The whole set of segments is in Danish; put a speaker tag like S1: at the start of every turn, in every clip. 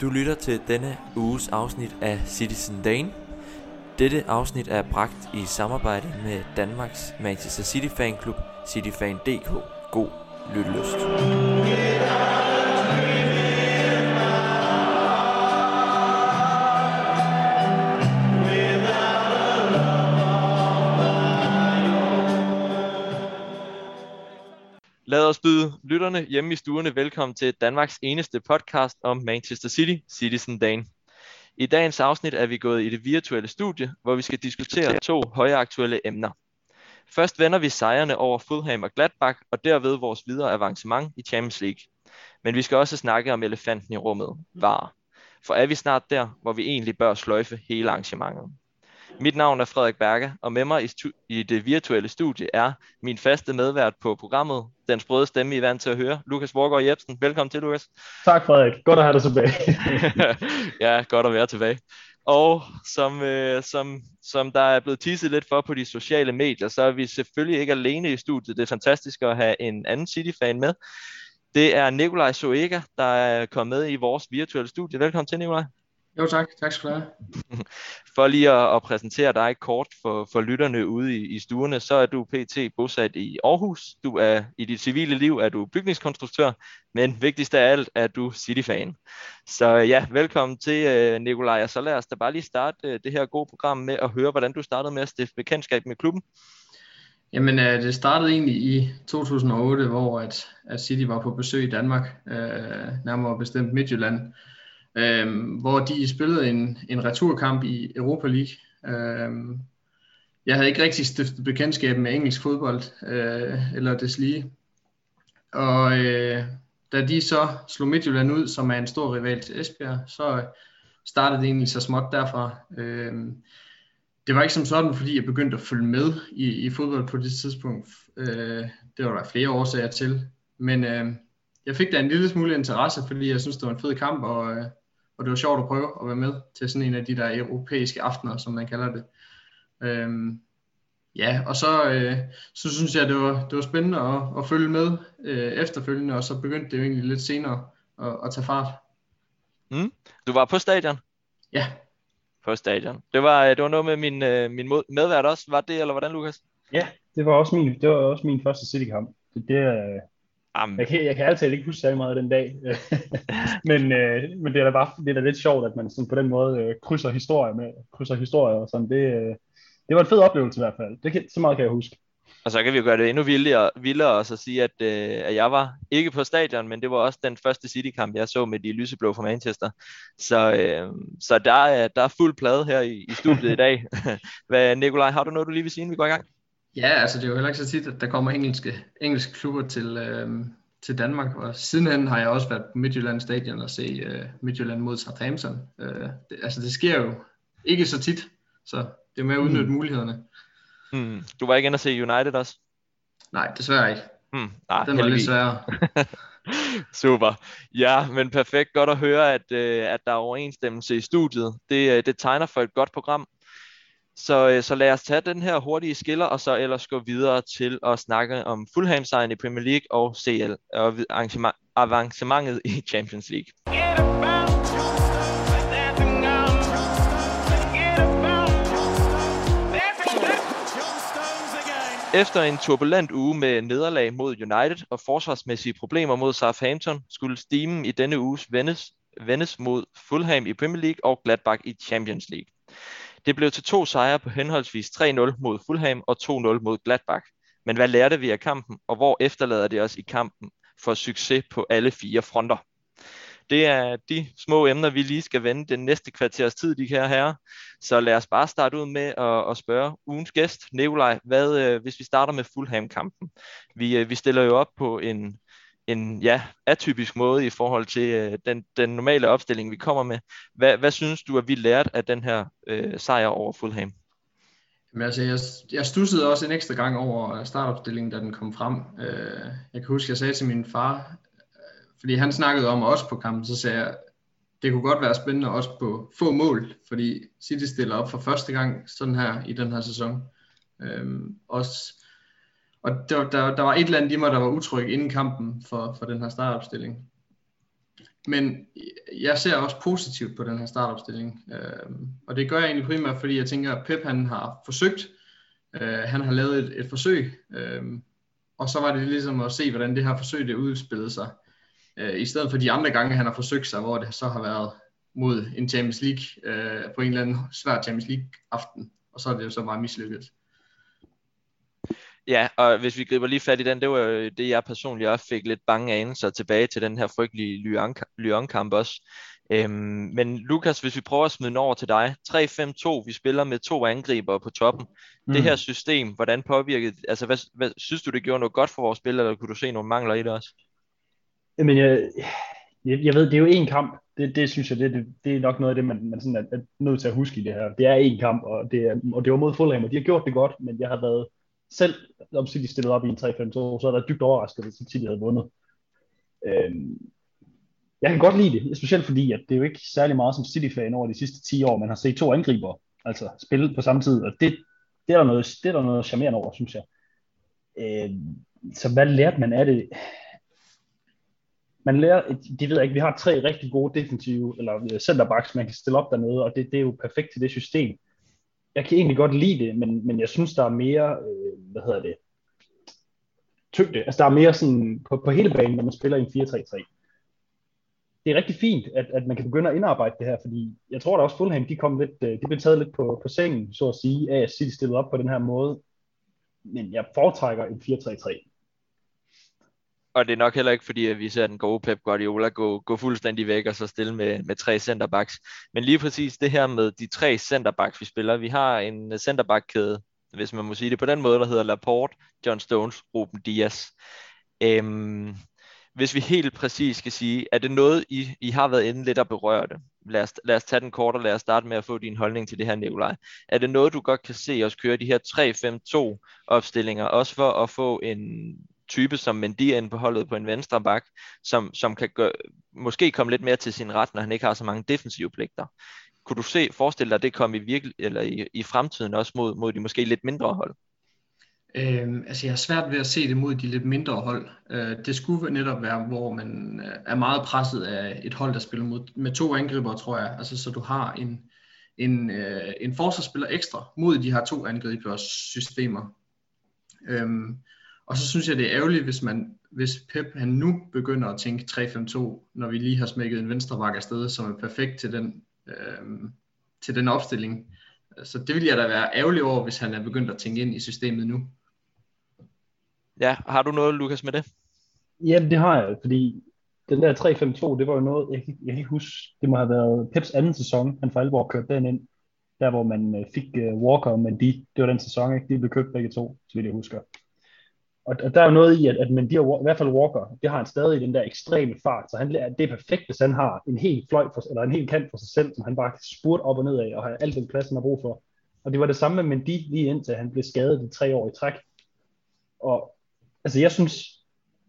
S1: Du lytter til denne uges afsnit af Citizen Dane. Dette afsnit er bragt i samarbejde med Danmarks Manchester City Fanklub, cityfan.dk. God lyttelyst. Yeah! Lytterne hjemme i stuerne velkommen til Danmarks eneste podcast om Manchester City, Citizen Dane. I dagens afsnit er vi gået i det virtuelle studie, hvor vi skal diskutere to højaktuelle emner. Først vender vi sejrene over Fulham og Gladbach, og derved vores videre avancement i Champions League. Men vi skal også snakke om elefanten i rummet, VAR. For er vi snart der, hvor vi egentlig bør sløjfe hele arrangementet. Mit navn er Frederik Berger, og med mig i, i det virtuelle studie er min faste medvært på programmet, den sprøde stemme, I er vant til at høre, Lukas Vorgård Jebsen. Velkommen til, Lukas.
S2: Tak Frederik. Godt at have dig tilbage.
S1: ja, godt at være tilbage. Og som, øh, som, som der er blevet teaset lidt for på de sociale medier, så er vi selvfølgelig ikke alene i studiet. Det er fantastisk at have en anden City-fan med. Det er Nikolaj Soega, der er kommet med i vores virtuelle studie. Velkommen til, Nikolaj.
S3: Jo tak, tak skal du have.
S1: For lige at, at præsentere dig kort for, for lytterne ude i, i stuerne, så er du pt. bosat i Aarhus. Du er i dit civile liv er du bygningskonstruktør, men vigtigst af alt er du City-fan. Så ja, velkommen til uh, Nikolaj, og så lad os da bare lige starte uh, det her gode program med at høre, hvordan du startede med at stifte bekendtskab med klubben.
S3: Jamen, øh, det startede egentlig i 2008, hvor at, at City var på besøg i Danmark, øh, nærmere bestemt Midtjylland, øh, hvor de spillede en, en returkamp i Europa League. Øh, jeg havde ikke rigtig stiftet bekendtskab med engelsk fodbold, øh, eller deslige. Og øh, da de så slog Midtjylland ud, som er en stor rival til Esbjerg, så startede det egentlig så småt derfra. Øh, det var ikke som sådan, fordi jeg begyndte at følge med i, i fodbold på det tidspunkt. Øh, det var der flere årsager til. Men øh, jeg fik da en lille smule interesse, fordi jeg synes, det var en fed kamp, og, øh, og det var sjovt at prøve at være med til sådan en af de der europæiske aftener, som man kalder det. Øh, ja, og så, øh, så synes jeg, det var, det var spændende at, at følge med øh, efterfølgende, og så begyndte det jo egentlig lidt senere at, at tage fart.
S1: Mm. Du var på stadion?
S3: Ja,
S1: på stadion. Det var, det var noget med min, øh, min medvært også. Var det, eller hvordan, Lukas?
S2: Ja, det var også min, det var også min første City-kamp. Det, det, øh, jeg, kan, jeg kan altid ikke huske særlig meget den dag. men, øh, men det er da bare det er da lidt sjovt, at man sådan på den måde øh, krydser historier med krydser historier og sådan. Det, øh, det var en fed oplevelse i hvert fald. Det kan, så meget kan jeg huske.
S1: Og så kan vi jo gøre det endnu vildere, vildere og så sige, at, øh, at jeg var ikke på stadion, men det var også den første City-kamp, jeg så med de lyseblå fra Manchester. Så, øh, så der, er, der er fuld plade her i, i studiet i dag. Hvad, Nikolaj, har du noget, du lige vil sige, inden vi går i gang?
S3: Ja, altså det er jo heller ikke så tit, at der kommer engelske, engelske klubber til, øh, til Danmark, og sidenhen har jeg også været på Midtjylland Stadion og se øh, Midtjylland mod Southampton. Øh, det, altså det sker jo ikke så tit, så det er med at udnytte mm. mulighederne.
S1: Hmm. Du var ikke inde at se United også?
S3: Nej, desværre ikke.
S1: Hmm.
S3: Ah, Den var lidt sværere.
S1: Super. Ja, men perfekt. Godt at høre, at, øh, at der er overensstemmelse i studiet. Det, øh, det tegner for et godt program. Så, øh, så lad os tage den her hurtige skiller, og så ellers gå videre til at snakke om Fulham sejren i Premier League og CL, og avancementet i Champions League. Efter en turbulent uge med nederlag mod United og forsvarsmæssige problemer mod Southampton, skulle stimen i denne uges vendes, vendes mod Fulham i Premier League og Gladbach i Champions League. Det blev til to sejre på henholdsvis 3-0 mod Fulham og 2-0 mod Gladbach. Men hvad lærte vi af kampen, og hvor efterlader det os i kampen for succes på alle fire fronter? Det er de små emner, vi lige skal vende den næste kvarters tid, de her herrer. Så lad os bare starte ud med at, at spørge ugens gæst, Nikolaj, hvad, øh, hvis vi starter med Fulham-kampen. Vi, øh, vi stiller jo op på en, en ja, atypisk måde i forhold til øh, den, den normale opstilling, vi kommer med. Hvad, hvad synes du, at vi lærte af den her øh, sejr over Fulham?
S3: Men altså, jeg, jeg stussede også en ekstra gang over startopstillingen, da den kom frem. Øh, jeg kan huske, jeg sagde til min far, øh, fordi han snakkede om os på kampen, så sagde jeg, det kunne godt være spændende også på få mål, fordi City stiller op for første gang sådan her i den her sæson. Øh, også, og der, der, der var et eller andet i mig, der var utryg inden kampen for, for den her startopstilling. men jeg ser også positivt på den her startopstilling. Øh, og det gør jeg egentlig primært, fordi jeg tænker, at Pep han har forsøgt. Øh, han har lavet et, et forsøg. Øh, og så var det ligesom at se, hvordan det her forsøg det udspillede sig. Øh, I stedet for de andre gange, han har forsøgt sig, hvor det så har været mod en Champions League, øh, på en eller anden svær Champions League aften. Og så er det jo så meget mislykket.
S1: Ja, og hvis vi griber lige fat i den, det var jo det, jeg personligt også fik lidt bange anelser tilbage til den her frygtelige Lyon-kamp også. Øhm, men Lukas, hvis vi prøver at smide den over til dig. 3-5-2, vi spiller med to angriber på toppen. Mm. Det her system, hvordan påvirkede, altså hvad, hvad, synes du, det gjorde noget godt for vores spil, eller kunne du se nogle mangler i det også?
S2: Jamen, jeg, jeg, jeg ved, det er jo én kamp. Det, det synes jeg, det, det, det er nok noget af det, man, man sådan er, er nødt til at huske i det her. Det er én kamp, og det, er, og det var mod Fulham, og de har gjort det godt, men jeg har været selv, om City stillede op i en 3-5-2, så er der dybt overrasket, hvis City havde vundet. Øhm, jeg kan godt lide det, specielt fordi, at det er jo ikke særlig meget som City-fan over de sidste 10 år, man har set to angriber, altså spille på samme tid, og det, det er der noget, det er der noget charmerende over, synes jeg. Øhm, så hvad lærte man af det? Man lærer, det ved jeg ikke, vi har tre rigtig gode defensive, eller øh, centerbacks, man kan stille op dernede, og det, det er jo perfekt til det system jeg kan egentlig godt lide det, men, men jeg synes, der er mere, øh, hvad hedder det, tyngde. Altså, der er mere sådan på, på hele banen, når man spiller i en 4-3-3. Det er rigtig fint, at, at man kan begynde at indarbejde det her, fordi jeg tror da også, Fulham, de, kom lidt, øh, de blev taget lidt på, på sengen, så at sige, af at City stillede op på den her måde. Men jeg foretrækker en 4-3-3
S1: og det er nok heller ikke fordi, at vi ser den gode Pep Guardiola gå, gå fuldstændig væk og så stille med, med tre centerbacks. Men lige præcis det her med de tre centerbacks, vi spiller. Vi har en centerbackkæde, hvis man må sige det på den måde, der hedder Laporte, John Stones, Ruben Dias. Øhm, hvis vi helt præcis skal sige, er det noget, I, I har været inde lidt at berøre det? Lad os, lad os tage den kort, og lad os starte med at få din holdning til det her, Nikolaj. Er det noget, du godt kan se os køre de her 3-5-2 opstillinger, også for at få en type som Mendy inde på holdet på en venstre bak, som, som kan gøre, måske komme lidt mere til sin ret, når han ikke har så mange defensive pligter. Kunne du se, forestille dig, at det kom i, virkelig, eller i, i fremtiden også mod, mod de måske lidt mindre hold?
S3: Øhm, altså jeg har svært ved at se det mod de lidt mindre hold. Øh, det skulle netop være, hvor man øh, er meget presset af et hold, der spiller mod, med to angriber, tror jeg. Altså så du har en, en, øh, en forsvarsspiller ekstra mod de her to angribers systemer. Øhm, og så synes jeg, det er ærgerligt, hvis, man, hvis Pep han nu begynder at tænke 3-5-2, når vi lige har smækket en venstre bakke afsted, som er perfekt til den, øh, til den opstilling. Så det vil jeg da være ærgerlig over, hvis han er begyndt at tænke ind i systemet nu.
S1: Ja, har du noget, Lukas, med det?
S2: Jamen, det har jeg, fordi den der 3-5-2, det var jo noget, jeg, jeg kan ikke huske, det må have været Peps anden sæson, han for alvor kørte den ind, der hvor man øh, fik uh, Walker og Mendy, det var den sæson, ikke? De blev købt begge to, så vidt jeg husker. Og, og der er jo noget i, at, at men de har, i hvert fald Walker, det har han stadig den der ekstreme fart, så han, det er perfekt, hvis han har en helt fløj for, eller en helt kant for sig selv, som han bare kan op og ned af, og har alt den plads, han har brug for. Og det var det samme med Mendy lige indtil han blev skadet i tre år i træk. Og altså jeg synes,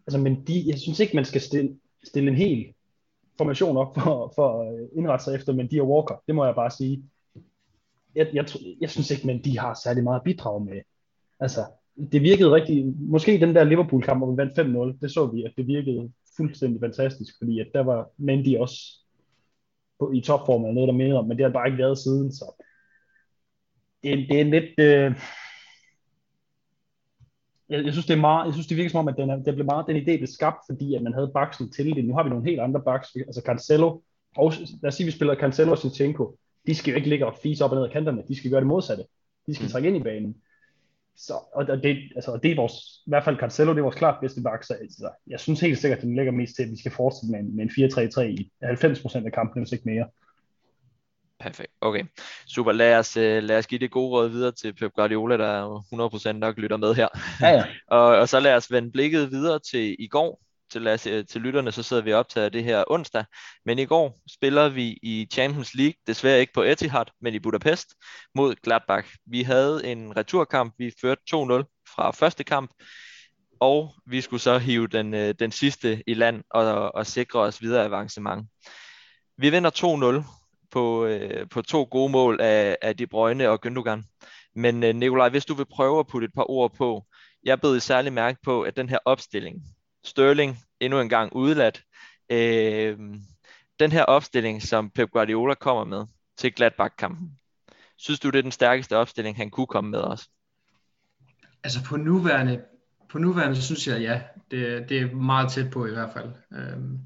S2: altså Mendy, jeg synes ikke, man skal stille, stille en hel formation op for, for at indrette sig efter Mendy og Walker. Det må jeg bare sige. Jeg, jeg, jeg synes ikke, men de har særlig meget bidrag med. Altså, det virkede rigtig, måske den der Liverpool-kamp, hvor vi vandt 5-0, det så vi, at det virkede fuldstændig fantastisk, fordi at der var Mendy også på, i topform eller noget, der minder om, men det har bare ikke været siden, så det, det er lidt, øh, jeg, jeg, synes, det er meget, jeg synes, det virker som om, at den, det blev meget, den idé blev skabt, fordi at man havde baksen til det. Nu har vi nogle helt andre baks, altså Cancelo, og lad os sige, vi spiller Cancelo og Sinchenko, de skal jo ikke ligge og fise op og ned af kanterne, de skal gøre det modsatte. De skal mm. trække ind i banen. Så, og det, altså, det er vores, i hvert fald Cancelo, det er vores klart bedste bak, så altså, jeg synes helt sikkert, at den ligger mest til, at vi skal fortsætte med en, med en 4-3-3 i 90% af kampen, hvis ikke mere.
S1: Perfekt. Okay. Super. Lad os, øh, lad os give det gode råd videre til Pep Guardiola, der 100% nok lytter med her.
S2: Ja, ja.
S1: og, og så lad os vende blikket videre til i går, til, os, øh, til lytterne, så sidder vi optaget det her onsdag. Men i går spiller vi i Champions League, desværre ikke på Etihad, men i Budapest, mod Gladbach. Vi havde en returkamp, vi førte 2-0 fra første kamp, og vi skulle så hive den, øh, den sidste i land og, og sikre os videre avancement. Vi vinder 2-0 på, øh, på to gode mål af, af De Bruyne og Gündogan. Men Nikolaj, hvis du vil prøve at putte et par ord på, jeg bed særlig mærke på, at den her opstilling, Sterling endnu en gang udladt. Øh, den her opstilling, som Pep Guardiola kommer med til Gladbach-kampen, synes du, det er den stærkeste opstilling, han kunne komme med også?
S3: Altså på nuværende, på nuværende synes jeg, ja, det, det er meget tæt på i hvert fald. Øhm,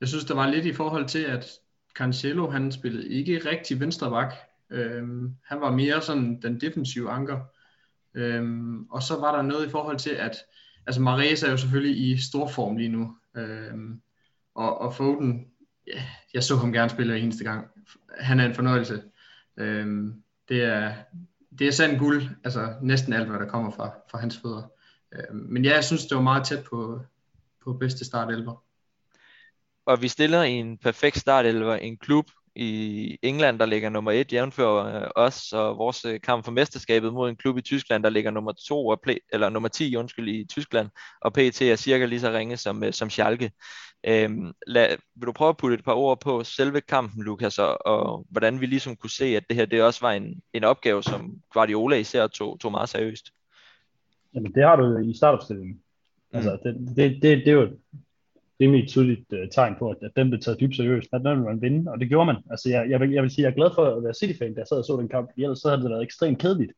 S3: jeg synes, der var lidt i forhold til, at Cancelo, han spillede ikke rigtig venstre bak. Øhm, han var mere sådan den defensive anker. Øhm, og så var der noget i forhold til, at altså Mares er jo selvfølgelig i stor form lige nu. øh, og, og Foden, ja, jeg så ham gerne spille eneste gang. Han er en fornøjelse. Øh, det er, det er sandt guld, altså næsten alt, hvad der kommer fra, fra hans fødder. Øh, men ja, jeg synes, det var meget tæt på, på bedste startelver.
S1: Og vi stiller i en perfekt startelver en klub i England, der ligger nummer et, jævnfør øh, os og vores øh, kamp for mesterskabet mod en klub i Tyskland, der ligger nummer to og play, eller nummer 10 undskyld, i Tyskland, og PT er cirka lige så ringe som, øh, som Schalke. Øhm, lad, vil du prøve at putte et par ord på selve kampen, Lukas, og, og hvordan vi ligesom kunne se, at det her det også var en, en opgave, som Guardiola især tog, tog meget seriøst?
S2: Jamen, det har du i startopstillingen. Mm. Altså, det, det, det, det er jo rimelig tydeligt uh, tegn på, at, at den blev taget dybt seriøst. At den ville man vinde, og det gjorde man. Altså, jeg, jeg, vil, jeg vil sige, jeg er glad for at være City-fan, da jeg sad og så den kamp, ellers så havde det været ekstremt kedeligt.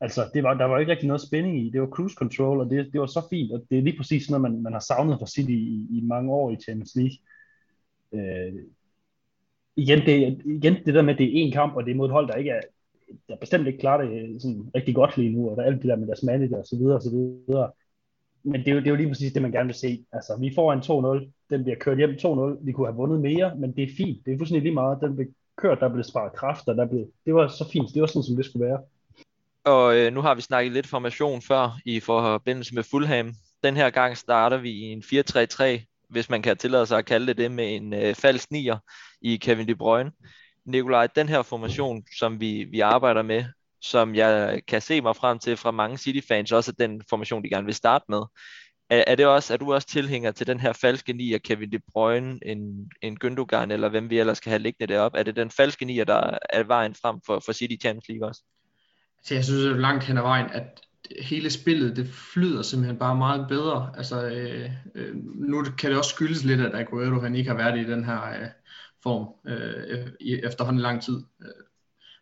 S2: Altså, det var, der var ikke rigtig noget spænding i. Det var cruise control, og det, det var så fint, og det er lige præcis noget, man, man har savnet fra City i, i mange år i Champions League. Øh, igen, det, igen, det der med, at det er én kamp, og det er mod et hold, der ikke er, der bestemt ikke klarer det øh, sådan rigtig godt lige nu, og der er alt det der med deres manager og så videre og så videre. Men det er, jo, det er jo lige præcis det, man gerne vil se. Altså, vi får en 2-0, den bliver kørt hjem 2-0, vi kunne have vundet mere, men det er fint. Det er fuldstændig lige meget. Den blev kørt, der blev sparet kræfter, der blev, det var så fint. Det var sådan, som det skulle være.
S1: Og øh, nu har vi snakket lidt formation før i forbindelse med Fulham. Den her gang starter vi i en 4-3-3, hvis man kan tillade sig at kalde det det, med en øh, falsk nier i Kevin De Bruyne. Nikolaj, den her formation, som vi, vi arbejder med, som jeg kan se mig frem til fra mange City-fans, også den formation, de gerne vil starte med. Er, er, det også, er du også tilhænger til den her falske nier, Kevin De Bruyne, en, en Gündogan, eller hvem vi ellers skal have liggende deroppe? Er det den falske nier, der er vejen frem for, for City Champions League også?
S3: Så jeg synes jo langt hen ad vejen, at hele spillet, det flyder simpelthen bare meget bedre. Altså, øh, øh, nu kan det også skyldes lidt, at Aguero han ikke har været i den her øh, form øh, efterhånden lang tid. Øh,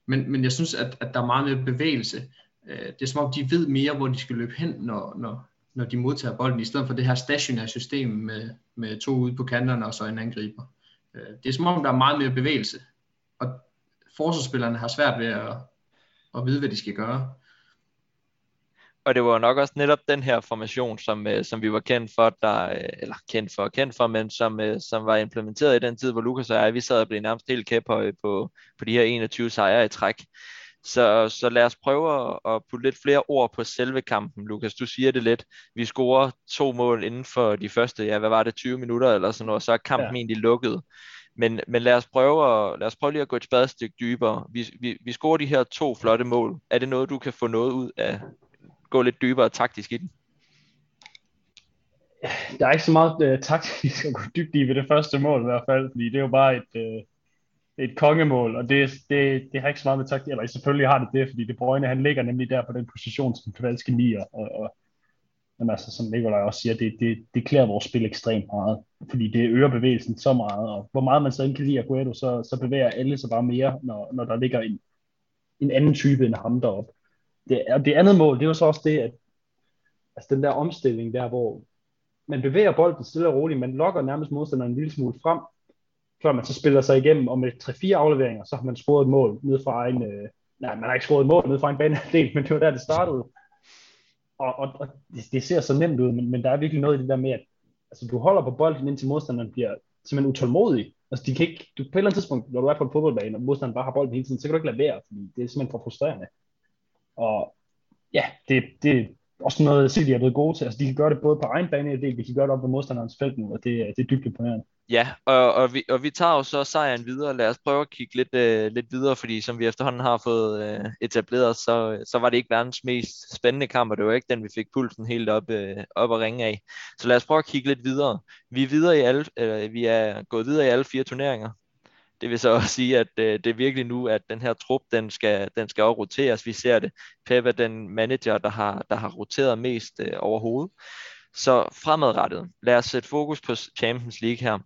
S3: men, men jeg synes, at, at der er meget mere bevægelse. Øh, det er som om, de ved mere, hvor de skal løbe hen, når, når, når de modtager bolden, i stedet for det her stationære system med, med to ude på kanterne og så en angriber. Øh, det er som om, der er meget mere bevægelse. Og forsvarsspillerne har svært ved at, at vide, hvad de skal gøre.
S1: Og det var nok også netop den her formation, som, øh, som vi var kendt for, der, øh, eller kendt for, kendt for, men som, øh, som var implementeret i den tid, hvor Lukas og jeg, vi sad og blev nærmest helt kæphøje på, på de her 21 sejre i træk. Så, så lad os prøve at, at putte lidt flere ord på selve kampen, Lukas. Du siger det lidt. Vi scorer to mål inden for de første, ja, hvad var det, 20 minutter eller sådan noget, så er kampen ja. egentlig lukket. Men, men lad, os prøve at, lad os prøve lige at gå et spadestik dybere. Vi, vi, vi scorer de her to flotte mål. Er det noget, du kan få noget ud af gå lidt dybere taktisk i den?
S2: Der er ikke så meget uh, taktisk at gå dybt i ved det første mål i hvert fald, fordi det er jo bare et, uh, et kongemål, og det, det, det har ikke så meget med taktik, eller selvfølgelig har det det, fordi det Brøgne, han ligger nemlig der på den position som falske nier, og, og men altså, som Nikolaj også siger, det, det, det klæder vores spil ekstremt meget, fordi det øger bevægelsen så meget, og hvor meget man så ikke kan lide Aguero, så, så bevæger alle sig bare mere, når, når der ligger en, en anden type end ham deroppe det, og det andet mål, det var så også det, at altså den der omstilling der, hvor man bevæger bolden stille og roligt, man lokker nærmest modstanderen en lille smule frem, før man så spiller sig igennem, og med 3-4 afleveringer, så har man scoret et mål ned fra en, øh, nej, man har ikke scoret et mål ned fra en banehalvdel, men det var der, det startede. Og, og, og det, det, ser så nemt ud, men, men der er virkelig noget i det der med, at altså, du holder på bolden, indtil modstanderen bliver simpelthen utålmodig. Altså, de kan ikke, du, på et eller andet tidspunkt, når du er på en fodboldbane, og modstanderen bare har bolden hele tiden, så kan du ikke lade være, fordi det er simpelthen for frustrerende. Og ja, det, det er også noget, City er blevet gode til. Altså, de kan gøre det både på egen bane, det, de kan gøre det op på modstanderens felt nu, og det, det er dybt imponerende.
S1: Ja, og, og, vi, og vi tager jo så sejren videre. Lad os prøve at kigge lidt, øh, lidt videre, fordi som vi efterhånden har fået øh, etableret, så, så var det ikke verdens mest spændende kamp, og det var ikke den, vi fik pulsen helt op, øh, op at ringe af. Så lad os prøve at kigge lidt videre. Vi er, videre i alle, øh, vi er gået videre i alle fire turneringer. Det vil så også sige, at øh, det er virkelig nu, at den her trup, den skal, den skal også roteres. Vi ser det. Pep er den manager, der har, der har roteret mest øh, overhovedet. Så fremadrettet, lad os sætte fokus på Champions League her.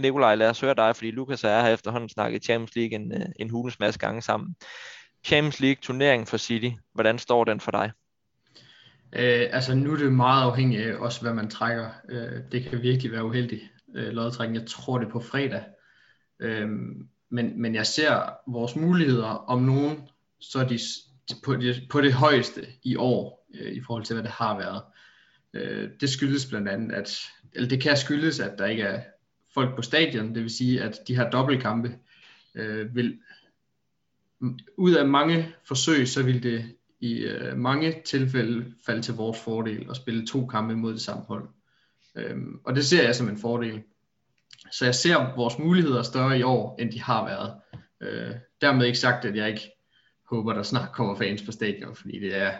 S1: Nikolaj, lad os høre dig, fordi Lukas og jeg har efterhånden snakket Champions League en, øh, en hulens masse gange sammen. Champions League turneringen for City, hvordan står den for dig?
S3: Øh, altså nu er det meget afhængigt af også, hvad man trækker. Øh, det kan virkelig være uheldigt øh, lodtrækning. Jeg tror det er på fredag. Øhm, men, men jeg ser vores muligheder om nogen, så er de på det, på det højeste i år, øh, i forhold til hvad det har været. Øh, det skyldes blandt andet, at, eller det kan skyldes, at der ikke er folk på stadion, det vil sige, at de her dobbeltkampe øh, vil, ud af mange forsøg, så vil det i øh, mange tilfælde falde til vores fordel at spille to kampe mod det samme hold. Øhm, og det ser jeg som en fordel. Så jeg ser vores muligheder større i år, end de har været. Øh, dermed ikke sagt, at jeg ikke håber, der snart kommer fans på stadion, fordi det er,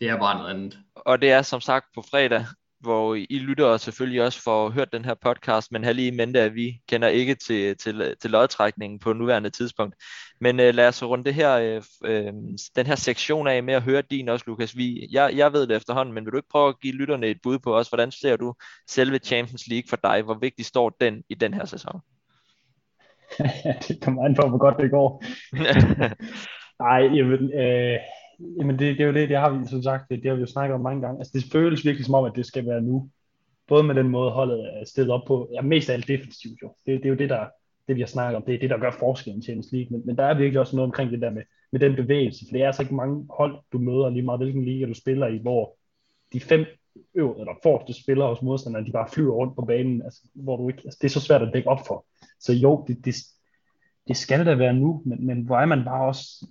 S3: det er bare noget andet.
S1: Og det er som sagt på fredag, hvor I lytter selvfølgelig også for hørt den her podcast, men har lige i mente, at vi kender ikke til, til, til lodtrækningen på nuværende tidspunkt. Men uh, lad os runde det her, uh, uh, den her sektion af med at høre din også, Lukas. Vi, jeg, jeg ved det efterhånden, men vil du ikke prøve at give lytterne et bud på os? Hvordan ser du selve Champions League for dig? Hvor vigtigt står den i den her sæson?
S2: det kommer an på, hvor godt det går. Nej, jamen, øh, Jamen det, det er jo det, det har vi som sagt, det, det har vi jo snakket om mange gange. Altså det føles virkelig som om, at det skal være nu. Både med den måde holdet er stillet op på, ja mest af alt defensivt jo. Det, det er jo det, der, det vi har snakket om, det er det, der gør forskellen i Champions League. Men, men der er virkelig også noget omkring det der med, med den bevægelse, for det er altså ikke mange hold, du møder lige meget, hvilken liga du spiller i, hvor de fem øver, eller forreste spillere hos modstanderne, de bare flyver rundt på banen, altså, hvor du ikke, altså, det er så svært at dække op for. Så jo, det, det, det skal da være nu, men, men hvor er man bare også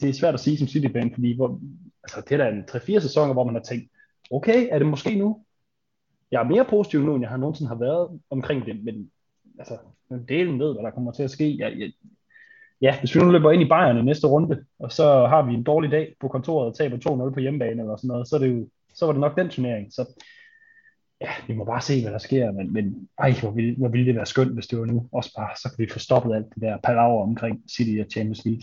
S2: det er svært at sige som City-fan, fordi hvor, altså, det er da en 3-4 sæsoner, hvor man har tænkt, okay, er det måske nu? Jeg er mere positiv nu, end jeg har nogensinde har været omkring det, men altså, delen ved, hvad der kommer til at ske. Jeg, jeg, ja, hvis vi nu løber ind i Bayern i næste runde, og så har vi en dårlig dag på kontoret og taber 2-0 på hjemmebane eller sådan noget, så, er det jo, så var det nok den turnering. Så ja, vi må bare se, hvad der sker, men, men ej, hvor ville, hvor ville det være skønt, hvis det var nu. Også bare, så kan vi få stoppet alt det der palaver omkring City og Champions League.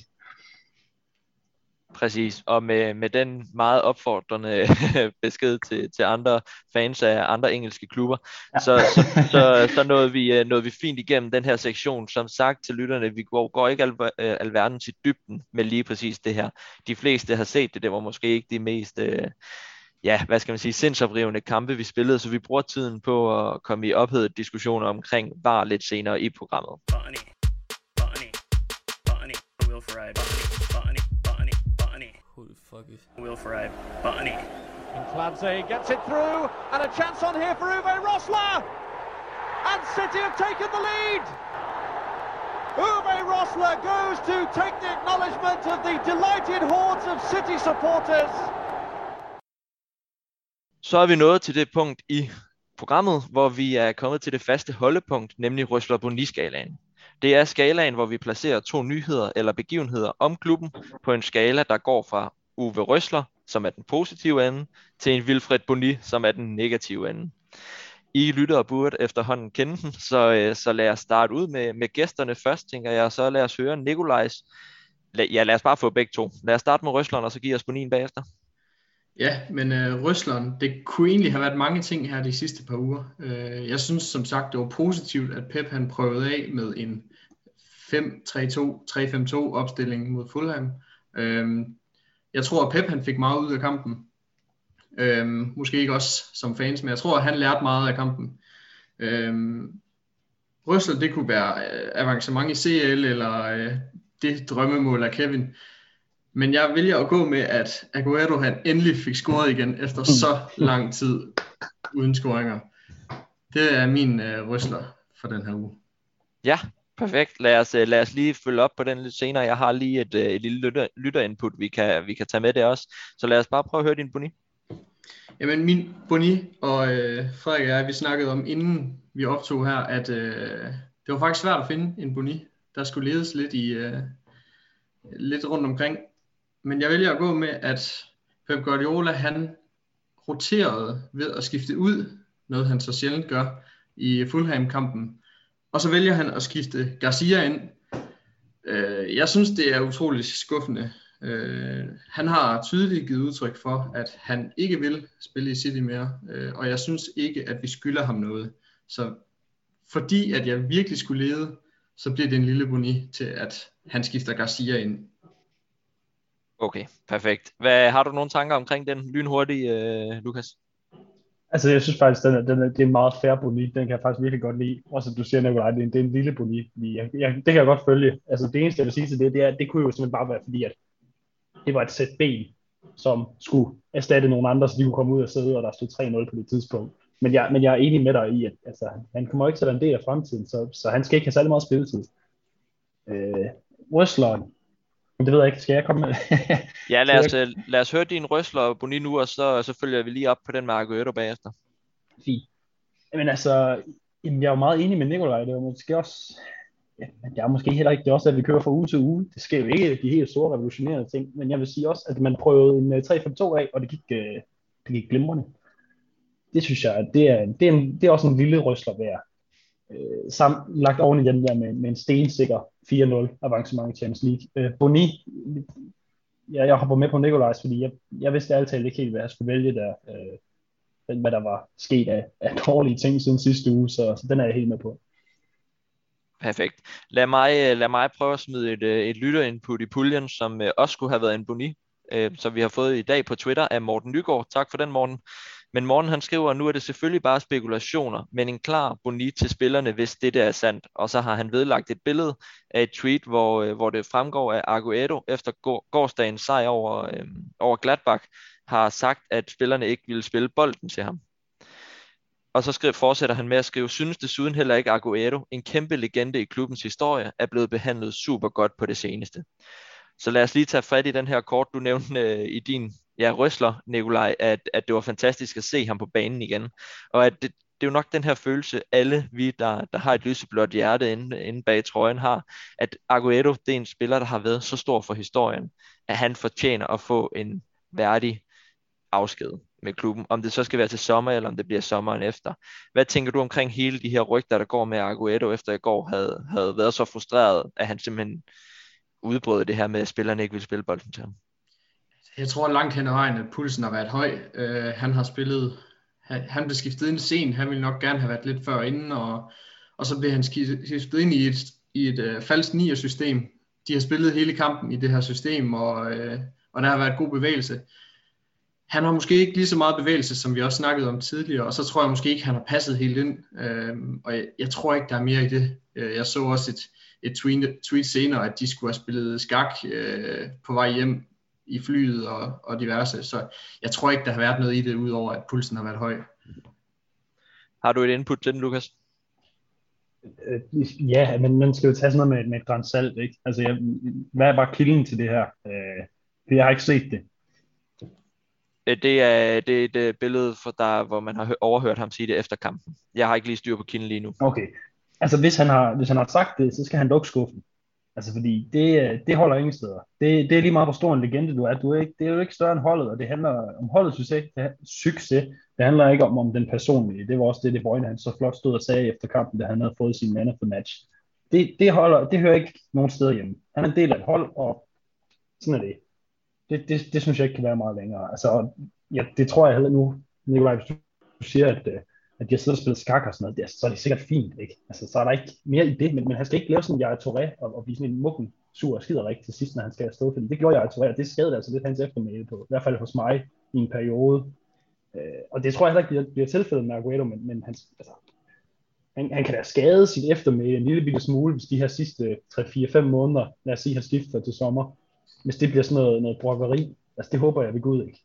S1: Præcis, og med, med den meget opfordrende besked til, til andre fans af andre engelske klubber, ja. så, så, så, så nåede, vi, øh, nåede vi fint igennem den her sektion. Som sagt til lytterne, vi går, går ikke al, øh, alverden til dybden med lige præcis det her. De fleste har set det, det var måske ikke de mest... Øh, ja, hvad skal man sige, sindsoprivende kampe, vi spillede, så vi bruger tiden på at komme i ophedet diskussioner omkring VAR lidt senere i programmet. Bonnie, Bonnie, Bonnie, Will Ferrari, Bonnie. The fuck. Will Ferrari, Barney. And Clancy gets it through, and a chance on here for Uwe Rosler! And City have taken the lead! Uwe Rosler goes to take the acknowledgement of the delighted hordes of City supporters. Så er vi nået til det punkt i programmet, hvor vi er kommet til det faste holdepunkt, nemlig Røsler Boni-skalaen. Det er skalaen, hvor vi placerer to nyheder eller begivenheder om klubben på en skala, der går fra Uwe Røsler, som er den positive ende, til en Wilfred Boni, som er den negative ende. I lytter og burde efterhånden kende den, så, øh, så lad os starte ud med, med gæsterne først, tænker jeg, så lad os høre Nikolajs. Ja, lad os bare få begge to. Lad os starte med Røsleren, og så give os Bonien bagefter.
S3: Ja, men øh, Røsleren, det kunne egentlig have været mange ting her de sidste par uger. Øh, jeg synes som sagt, det var positivt, at Pep han prøvede af med en 5-3-2, 3-5-2 opstilling mod Fulham. Øh, jeg tror, at Pep han fik meget ud af kampen. Øhm, måske ikke også som fans, men jeg tror, at han lærte meget af kampen. Øhm, Røssel, det kunne være øh, avancement i CL, eller øh, det drømmemål af Kevin. Men jeg vælger at gå med, at Aguero han endelig fik scoret igen efter så lang tid uden scoringer. Det er min øh, røsler for den her uge.
S1: Ja, Perfekt. Lad os, øh, lad os lige følge op på den lidt senere. Jeg har lige et, øh, et lille lytter, lytterinput, vi kan, vi kan tage med det også. Så lad os bare prøve at høre din boni.
S3: Jamen min boni og øh, Frederik og jeg, vi snakkede om, inden vi optog her, at øh, det var faktisk svært at finde en boni. Der skulle ledes lidt, i, øh, lidt rundt omkring. Men jeg vælger at gå med, at Pep Guardiola, han roterede ved at skifte ud, noget han så sjældent gør, i Fulham-kampen og så vælger han at skifte Garcia ind. Øh, jeg synes, det er utroligt skuffende. Øh, han har tydeligt givet udtryk for, at han ikke vil spille i City mere, øh, og jeg synes ikke, at vi skylder ham noget. Så fordi at jeg virkelig skulle lede, så bliver det en lille boni til, at han skifter Garcia ind.
S1: Okay, perfekt. Hvad, har du nogle tanker omkring den lynhurtige, øh, Lukas?
S2: Altså, jeg synes faktisk, den er, den er, det er en meget færre boni. Den kan jeg faktisk virkelig godt lide. Også du siger, Nicolaj, det er, det er en lille boni. Jeg, jeg, det kan jeg godt følge. Altså, det eneste, jeg vil sige til det, det, er, det kunne jo simpelthen bare være, fordi at det var et sæt ben, som skulle erstatte nogle andre, så de kunne komme ud og sidde, og der stod 3-0 på det tidspunkt. Men jeg, men jeg er enig med dig i, at altså, han kommer ikke til at være en del af fremtiden, så, så han skal ikke have særlig meget spilletid. Øh, wrestleren, det ved jeg ikke, skal jeg komme med?
S1: ja, lad os, øh, lad os høre din røsler, Boni, nu, og så, så følger vi lige op på den med Arguero bagefter.
S2: Fint. Men altså, jeg er jo meget enig med Nikolaj, det er måske også, ja, jeg er måske heller ikke, det også, at vi kører fra uge til uge. Det sker jo ikke de helt store revolutionerende ting, men jeg vil sige også, at man prøvede en 3-5-2 øh, af, og det gik, øh, det gik glimrende. Det synes jeg, det er, det er, en, det er også en lille røsler værd. Øh, samt lagt oven i den der med, med en stensikker 4-0 avancement i Champions League. Øh, Boni, ja, jeg hopper med på Nikolajs, fordi jeg, jeg vidste altid ikke helt, hvad jeg skulle vælge der. Øh, hvad der var sket af, af dårlige ting siden sidste uge, så, så den er jeg helt med på.
S1: Perfekt. Lad mig, lad mig prøve at smide et, øh, et lytterinput i puljen, som øh, også skulle have været en boni, øh, så vi har fået i dag på Twitter af Morten Nygaard. Tak for den, Morten. Men Morten han skriver, at nu er det selvfølgelig bare spekulationer, men en klar boni til spillerne, hvis det er sandt. Og så har han vedlagt et billede af et tweet, hvor, øh, hvor det fremgår, at Aguero efter gårdsdagens sejr over, øh, over Gladbach har sagt, at spillerne ikke ville spille bolden til ham. Og så skriver, fortsætter han med at skrive, synes desuden heller ikke Aguero, en kæmpe legende i klubbens historie, er blevet behandlet super godt på det seneste. Så lad os lige tage fat i den her kort, du nævnte øh, i din ja, røsler, Nikolaj, at, at det var fantastisk at se ham på banen igen. Og at det, det er jo nok den her følelse, alle vi, der, der har et lyseblåt hjerte inde, inde bag trøjen, har, at Aguero, det er en spiller, der har været så stor for historien, at han fortjener at få en værdig afsked med klubben, om det så skal være til sommer, eller om det bliver sommeren efter. Hvad tænker du omkring hele de her rygter, der går med Aguero, efter i går havde, havde været så frustreret, at han simpelthen udbrød det her med, at spillerne ikke vil spille bolden til ham?
S3: Jeg tror langt hen ad vejen, at pulsen har været høj. Uh, han har spillet, han, han blev skiftet ind sen, han ville nok gerne have været lidt før inden, og, og så blev han skiftet ind i et, i et uh, falsk nier-system. De har spillet hele kampen i det her system, og, uh, og der har været god bevægelse han har måske ikke lige så meget bevægelse, som vi også snakkede om tidligere, og så tror jeg måske ikke, han har passet helt ind, øh, og jeg, jeg tror ikke, der er mere i det. Jeg så også et, et tweet, tweet senere, at de skulle have spillet skak øh, på vej hjem i flyet og, og diverse, så jeg tror ikke, der har været noget i det, udover at pulsen har været høj.
S1: Har du et input til den, Lukas?
S2: Øh, ja, men man skal jo tage sådan noget med, med et græns salt, ikke? Altså, jeg, hvad var kilden til det her? Øh, jeg har ikke set det.
S1: Øh, det er, det er et øh, billede, for der, hvor man har overhørt ham sige det efter kampen. Jeg har ikke lige styr på kilden lige nu.
S2: Okay. Altså hvis han har, hvis han har sagt det, så skal han lukke skuffen. Altså fordi det, det holder ingen steder. Det, det er lige meget, hvor stor en legende du er. Du er ikke, det er jo ikke større end holdet, og det handler om holdets succes. Det, succes. det handler ikke om, om den personlige. Det var også det, det Brøgne han så flot stod og sagde efter kampen, da han havde fået sin man for match. Det, det, holder, det hører ikke nogen steder hjemme. Han er en del af et hold, og sådan er det det, det, det synes jeg ikke kan være meget længere. Altså, ja, det tror jeg heller nu, Nikolaj, hvis du siger, at, øh, at at har siddet og spillet skak og sådan noget, det, altså, så er det sikkert fint, ikke? Altså, så er der ikke mere i det, men, men han skal ikke lave sådan, jeg er Touré og, og blive sådan en mukken sur og skider rigtig til sidst, når han skal afsted, fordi det gjorde jeg Touré, og det skadede altså lidt hans eftermæle på, i hvert fald hos mig i en periode. Øh, og det tror jeg heller ikke bliver, bliver tilfældet med Aguero, men, men han, altså, han, han kan da skade sit eftermæle en lille bitte smule, hvis de her sidste 3-4-5 måneder, lad os sige, han skifter til sommer, hvis det bliver sådan noget, noget brokkeri. Altså det håber jeg ved Gud ikke.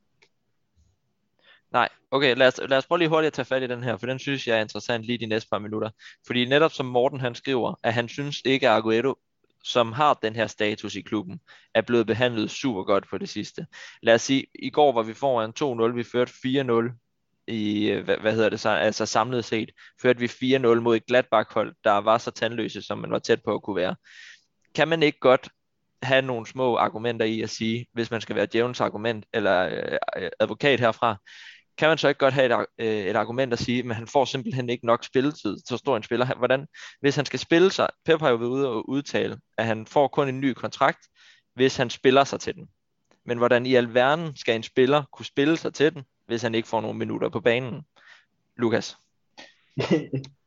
S1: Nej, okay, lad os, lad os prøve lige hurtigt at tage fat i den her, for den synes jeg er interessant lige de næste par minutter. Fordi netop som Morten han skriver, at han synes ikke, at Aguero, som har den her status i klubben, er blevet behandlet super godt på det sidste. Lad os sige, i går var vi foran 2-0, vi førte 4-0 i, øh, hvad, hvad hedder det så, altså samlet set, førte vi 4-0 mod et Gladbach-hold, der var så tandløse, som man var tæt på at kunne være. Kan man ikke godt have nogle små argumenter i at sige, hvis man skal være djævnens argument eller øh, advokat herfra, kan man så ikke godt have et, øh, et argument at sige, men han får simpelthen ikke nok spilletid, så stor en spiller. Hvordan, hvis han skal spille sig, Pep har jo været ude og udtale, at han får kun en ny kontrakt, hvis han spiller sig til den. Men hvordan i alverden skal en spiller kunne spille sig til den, hvis han ikke får nogle minutter på banen? Lukas?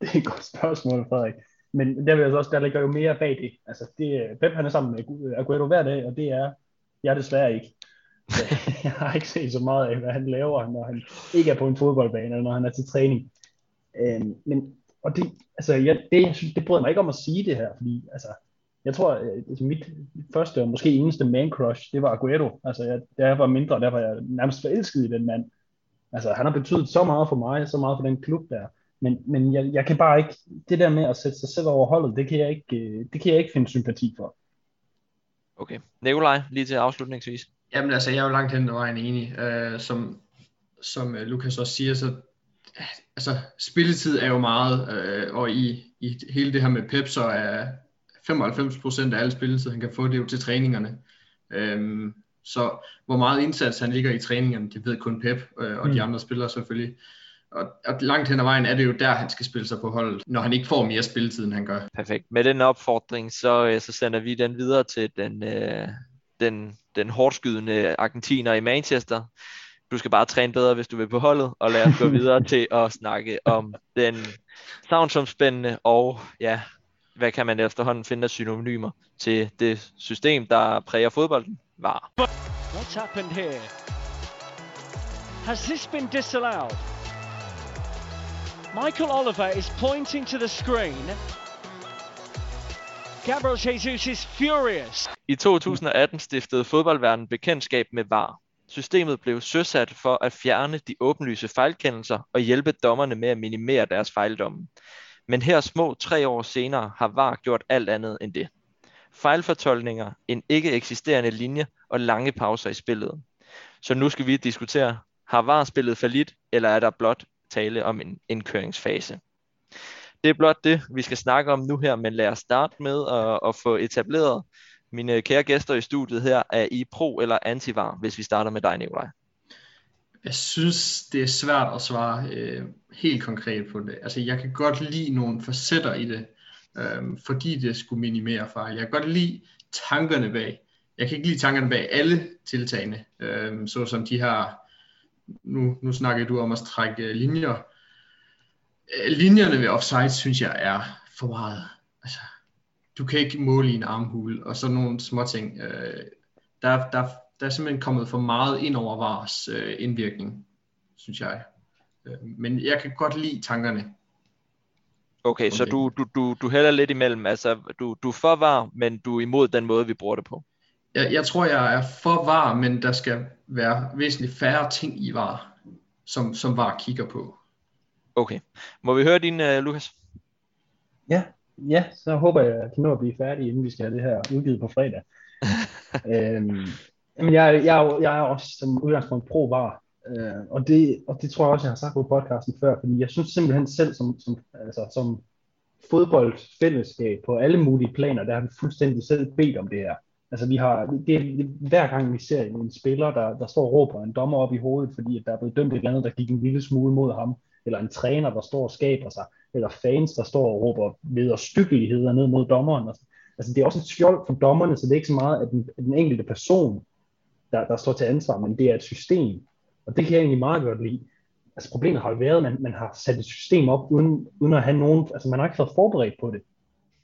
S2: det er et godt spørgsmål, Frederik. Men der, vil jeg også, der ligger jo mere bag det. Altså, det, Pep han er sammen med Aguero hver dag, og det er jeg desværre ikke. jeg har ikke set så meget af, hvad han laver, når han ikke er på en fodboldbane, eller når han er til træning. Øhm, men, og det, altså, jeg, det, jeg synes, det bryder mig ikke om at sige det her, fordi altså, jeg tror, øh, at altså, mit første og måske eneste man crush, det var Aguero. Altså, jeg, da jeg var mindre, der var jeg nærmest forelsket i den mand. Altså, han har betydet så meget for mig, så meget for den klub der. Men, men jeg, jeg kan bare ikke, det der med at sætte sig selv over holdet, det kan jeg ikke, øh, det kan jeg ikke finde sympati for.
S1: Okay. Nikolaj, lige til afslutningsvis.
S3: Jamen altså, jeg er jo langt hen ad vejen enig. Uh, som, som uh, Lukas også siger, så altså, spilletid er jo meget, uh, og i, i hele det her med Pep, så er 95% af al spilletid, han kan få, det jo til træningerne. Um, så hvor meget indsats han ligger i træningerne, det ved kun Pep uh, og mm. de andre spillere selvfølgelig. Og, og langt hen ad vejen er det jo der, han skal spille sig på holdet, når han ikke får mere spilletid, end han gør.
S1: Perfekt. Med den opfordring, så, så sender vi den videre til den, øh, den, den hårdskydende argentiner i Manchester. Du skal bare træne bedre, hvis du vil på holdet, og lad os gå videre til at snakke om den savnsomspændende og ja, hvad kan man efterhånden finde af synonymer til det system, der præger fodbolden, var. What's happened here? Has this been disallowed? Michael Oliver is pointing to the screen. Gabriel Jesus is furious. I 2018 stiftede fodboldverdenen bekendtskab med VAR. Systemet blev søsat for at fjerne de åbenlyse fejlkendelser og hjælpe dommerne med at minimere deres fejldomme. Men her små tre år senere har VAR gjort alt andet end det. Fejlfortolkninger, en ikke eksisterende linje og lange pauser i spillet. Så nu skal vi diskutere, har VAR spillet for lidt, eller er der blot tale om en indkøringsfase. Det er blot det, vi skal snakke om nu her, men lad os starte med at, at få etableret mine kære gæster i studiet her. Er I pro eller antivar, hvis vi starter med dig, Nikolaj?
S3: Jeg synes, det er svært at svare øh, helt konkret på det. Altså, jeg kan godt lide nogle facetter i det, øh, fordi det skulle minimere fejl. Jeg kan godt lide tankerne bag. Jeg kan ikke lide tankerne bag alle tiltagene, øh, såsom de her nu, nu snakker du om at trække linjer. Øh, linjerne ved offside, synes jeg, er for meget. Altså, du kan ikke måle i en armhul, og så nogle små ting. Øh, der, der, der er simpelthen kommet for meget ind over VARs øh, indvirkning, synes jeg. Øh, men jeg kan godt lide tankerne.
S1: Okay, så du, du, du, du hælder lidt imellem. Altså, du, du er for var, men du er imod den måde, vi bruger det på
S3: jeg, jeg tror, jeg er for var, men der skal være væsentligt færre ting i var, som, som var kigger på.
S1: Okay. Må vi høre din, uh, Lukas?
S2: Ja, ja, så håber jeg, at jeg kan nå at blive færdig, inden vi skal have det her udgivet på fredag. øhm, men jeg, jeg, jeg er også som udgangspunkt pro-var, øh, og, det, og det tror jeg også, jeg har sagt på podcasten før, fordi jeg synes simpelthen selv som, som, altså, som fodboldfællesskab på alle mulige planer, der har vi fuldstændig selv bedt om det her. Altså vi har, det, det, hver gang vi ser en spiller, der, der står og råber en dommer op i hovedet, fordi at der er blevet dømt et eller andet, der gik en lille smule mod ham, eller en træner, der står og skaber sig, eller fans, der står og råber ved stykkeligheder ned mod dommeren. Altså, altså det er også et skjold for dommerne, så det er ikke så meget, at den, at den enkelte person, der, der står til ansvar, men det er et system. Og det kan jeg egentlig meget godt lide. Altså problemet har jo været, at man, man har sat et system op, uden, uden at have nogen, altså man har ikke været forberedt på det.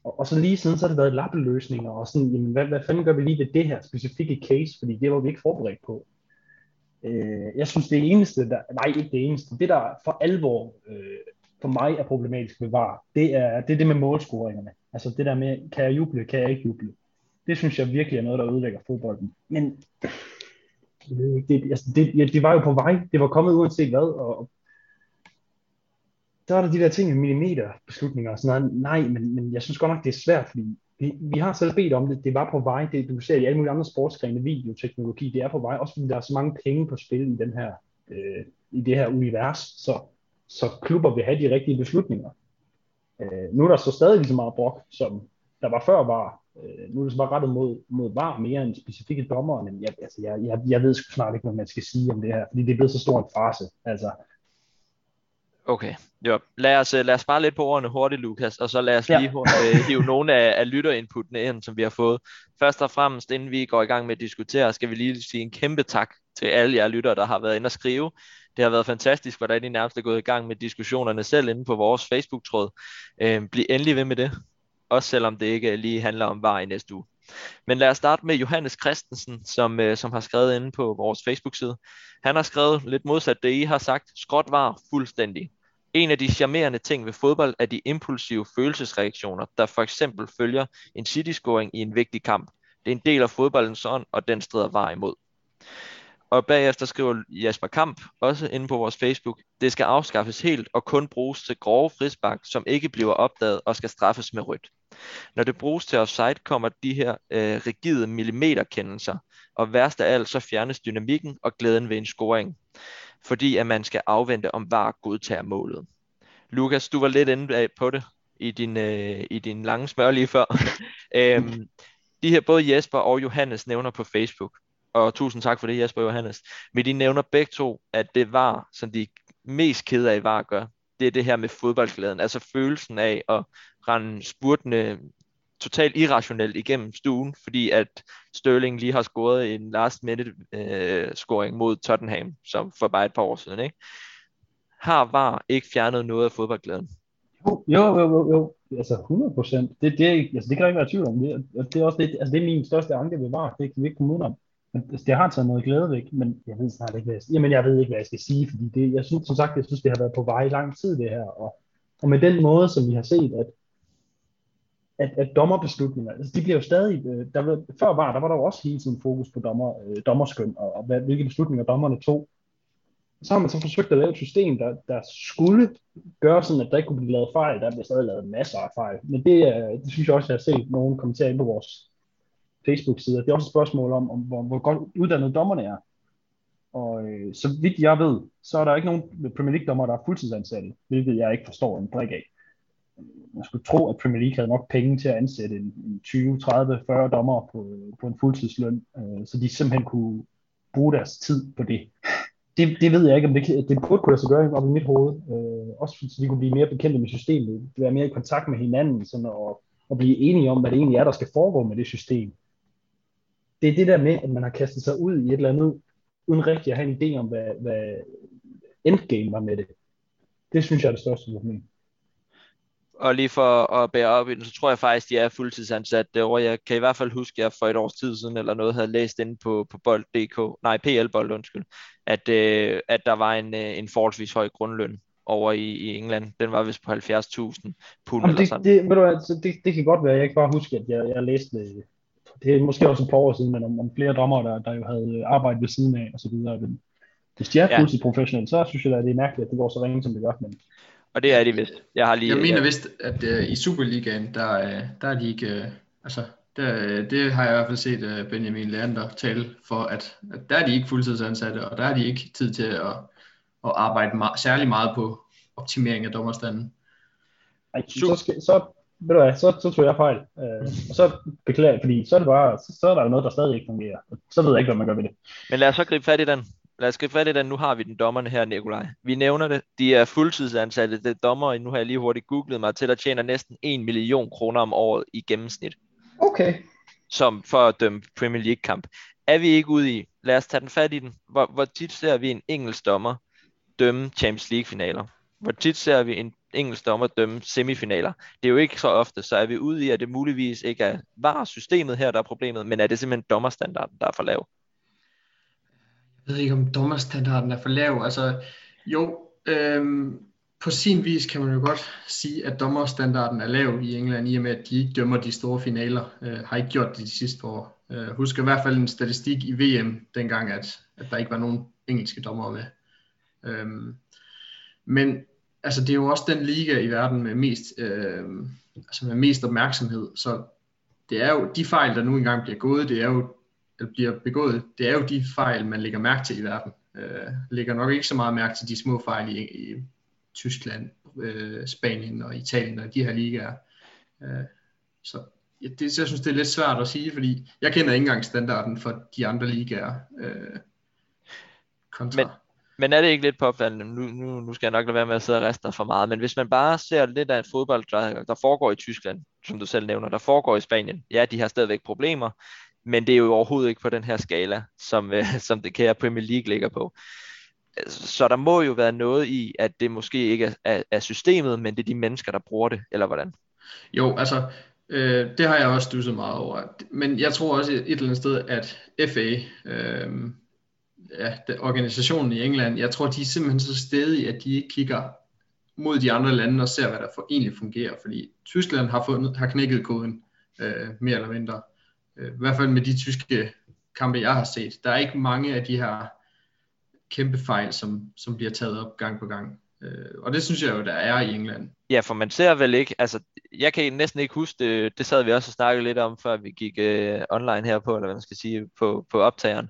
S2: Og, og så lige siden, så har det været lappeløsninger, og sådan, jamen, hvad, hvad fanden gør vi lige ved det her specifikke case, fordi det var vi ikke forberedt på. Øh, jeg synes, det eneste, der, nej, ikke det eneste, det der for alvor øh, for mig er problematisk ved VAR, det er, det er det med målscoringerne. Altså det der med, kan jeg juble, kan jeg ikke juble. Det synes jeg virkelig er noget, der ødelægger fodbolden. Men det, altså, det, ja, det var jo på vej. Det var kommet uanset hvad, og, så er der de der ting med millimeter beslutninger og sådan noget. Nej, men, men jeg synes godt nok, det er svært, fordi vi, vi har selv bedt om det. Det var på vej. Det, du ser i alle mulige andre sportsgrene, videoteknologi, det er på vej. Også fordi der er så mange penge på spil i, den her, øh, i det her univers. Så, så klubber vil have de rigtige beslutninger. Øh, nu er der så stadig lige så meget brok, som der var før var. Øh, nu er det så bare rettet mod, mod var mere end specifikke dommer, men jeg, altså, jeg, jeg, jeg ved sgu snart ikke, hvad man skal sige om det her, fordi det er blevet så stor en farse. Altså,
S1: Okay, jo. Lad os, øh, lad os spare lidt på ordene hurtigt, Lukas, og så lad os ja. lige uh, hive nogle af, af lytterinputtene ind, som vi har fået. Først og fremmest, inden vi går i gang med at diskutere, skal vi lige sige en kæmpe tak til alle jer lyttere, der har været inde og skrive. Det har været fantastisk, hvordan I nærmest er gået i gang med diskussionerne selv inde på vores Facebook-tråd. Øh, bliv endelig ved med det, også selvom det ikke lige handler om var i næste uge. Men lad os starte med Johannes Christensen, som, øh, som har skrevet inde på vores Facebook-side. Han har skrevet lidt modsat det, I har sagt. Skråt var fuldstændig. En af de charmerende ting ved fodbold er de impulsive følelsesreaktioner, der for eksempel følger en city-scoring i en vigtig kamp. Det er en del af fodboldens ånd, og den strider var imod. Og bagefter skriver Jasper Kamp, også inde på vores Facebook, det skal afskaffes helt og kun bruges til grove frispark, som ikke bliver opdaget og skal straffes med rødt. Når det bruges til offside, kommer de her øh, rigide millimeterkendelser, og værst af alt så fjernes dynamikken og glæden ved en scoring, fordi at man skal afvente om VAR godtager målet. Lukas, du var lidt inde på det i din, øh, i din lange smør lige før. øhm, de her både Jesper og Johannes nævner på Facebook, og tusind tak for det Jesper og Johannes, men de nævner begge to, at det var, som de mest kede af var at gøre, det er det her med fodboldglæden, altså følelsen af at rende spurtende totalt irrationelt igennem stuen, fordi at Sterling lige har scoret en last minute øh, scoring mod Tottenham, som for bare et par år siden, ikke? Har var ikke fjernet noget af fodboldglæden?
S2: Jo, jo, jo, jo. altså 100 procent. Det, det, altså, det kan jeg ikke være tvivl om. Det, det, er også det, altså, det er min største anke ved VAR. Det kan vi ikke komme ud om. Altså, det har taget noget glæde væk, men jeg ved snart ikke, hvad jeg, jamen, jeg ved ikke, hvad jeg skal sige, fordi det, jeg synes, som sagt, jeg synes, det har været på vej i lang tid, det her, og, og med den måde, som vi har set, at, at, at dommerbeslutninger, altså de bliver jo stadig, øh, der var, før var, der var der jo også hele tiden fokus på dommer, øh, dommerskøn, og, og hvad, hvilke beslutninger dommerne tog. Så har man så forsøgt at lave et system, der, der skulle gøre sådan, at der ikke kunne blive lavet fejl. Der bliver stadig lavet masser af fejl. Men det, øh, det synes jeg også, jeg har set nogen kommentere ind på vores Facebook-side. Det er også et spørgsmål om, om hvor, hvor godt uddannede dommerne er. Og øh, så vidt jeg ved, så er der ikke nogen Premier League-dommer, der er fuldtidsansatte, hvilket jeg ikke forstår en brik af. Man skulle tro, at Premier League havde nok penge til at ansætte en, en 20, 30, 40 dommer på, på en fuldtidsløn, øh, så de simpelthen kunne bruge deres tid på det. Det, det ved jeg ikke, om det, det burde kunne lade sig gøre op i mit hoved. Øh, også så de kunne blive mere bekendte med systemet, være mere i kontakt med hinanden, sådan og, og blive enige om, hvad det egentlig er, der skal foregå med det system det er det der med, at man har kastet sig ud i et eller andet, uden rigtig at have en idé om, hvad, hvad endgame var med det. Det synes jeg er det største problem.
S1: Og lige for at bære op i den, så tror jeg faktisk, de er fuldtidsansat derovre. Jeg kan i hvert fald huske, at jeg for et års tid siden eller noget havde læst inde på, på bold.dk, nej, PL-bold, undskyld, at, øh, at der var en, øh, en forholdsvis høj grundløn over i, i England. Den var vist på 70.000 pund
S2: eller sådan. Det, ved du, altså, det, det kan godt være, jeg ikke bare huske, at jeg, jeg læste det er måske også et par år siden, men om, om flere drømmer, der, der jo havde arbejdet ved siden af, og så videre. Men hvis de er ja. professionelle, så synes jeg at det er mærkeligt, at det går så ringe, som det gør. Men...
S1: Og det er de vist. Jeg, har lige,
S3: jeg mener vist, at uh, i Superligaen, der, uh, der er de ikke, uh, altså, der, det har jeg i hvert fald set uh, Benjamin Leander tale for, at, at der er de ikke fuldtidsansatte, og der er de ikke tid til at, at arbejde ma- særlig meget på optimering af dommerstanden.
S2: Ej, så, skal, så ved du hvad, så, så tror jeg fejl. Øh, og så beklager jeg, fordi så er, det bare, så, så er der jo noget, der stadig ikke fungerer. Så ved jeg ikke, hvad man gør ved det.
S1: Men lad os så gribe fat i den. Lad os gribe fat i den. Nu har vi den dommerne her, Nikolaj. Vi nævner det. De er fuldtidsansatte. Det er dommer, nu har jeg lige hurtigt googlet mig til, at tjener næsten 1 million kroner om året i gennemsnit.
S2: Okay.
S1: Som for at dømme Premier League kamp. Er vi ikke ude i, lad os tage den fat i den. Hvor, hvor tit ser vi en engelsk dommer dømme Champions League finaler? Hvor tit ser vi en engelsk dommer dømme semifinaler. Det er jo ikke så ofte, så er vi ude i, at det muligvis ikke er var systemet her, der er problemet, men er det simpelthen dommerstandarden, der er for lav?
S3: Jeg ved ikke, om dommerstandarden er for lav. Altså, jo, øhm, på sin vis kan man jo godt sige, at dommerstandarden er lav i England, i og med, at de ikke dømmer de store finaler. Øh, har ikke gjort det de sidste par år. Øh, husker i hvert fald en statistik i VM, dengang, at, at der ikke var nogen engelske dommer med. Øhm, men altså det er jo også den liga i verden med mest, øh, altså med mest opmærksomhed, så det er jo de fejl, der nu engang bliver gået, det er jo, bliver begået, det er jo de fejl, man lægger mærke til i verden. Øh, lægger nok ikke så meget mærke til de små fejl i, i Tyskland, øh, Spanien og Italien og de her ligaer. Øh, så ja, det, jeg synes, det er lidt svært at sige, fordi jeg kender ikke engang standarden for de andre ligaer. Øh,
S1: kontra. Men, men er det ikke lidt påfaldende, nu, nu, nu skal jeg nok lade være med at sidde og riste for meget, men hvis man bare ser lidt af en fodbold, der, der foregår i Tyskland, som du selv nævner, der foregår i Spanien, ja, de har stadigvæk problemer, men det er jo overhovedet ikke på den her skala, som, øh, som det kære Premier League ligger på. Så der må jo være noget i, at det måske ikke er, er, er systemet, men det er de mennesker, der bruger det, eller hvordan?
S3: Jo, altså, øh, det har jeg også stusset meget over. Men jeg tror også et eller andet sted, at FA, øh, ja, organisationen i England, jeg tror, de er simpelthen så stedige, at de ikke kigger mod de andre lande og ser, hvad der for egentlig fungerer. Fordi Tyskland har, fundet, har knækket koden, øh, mere eller mindre. Øh, Øh, I hvert fald med de tyske kampe, jeg har set. Der er ikke mange af de her kæmpe fejl, som, som bliver taget op gang på gang. Øh, og det synes jeg jo, der er i England.
S1: Ja, for man ser vel ikke, altså jeg kan næsten ikke huske det, det sad vi også og snakkede lidt om, før vi gik øh, online her på, eller hvad man skal sige, på, på optageren,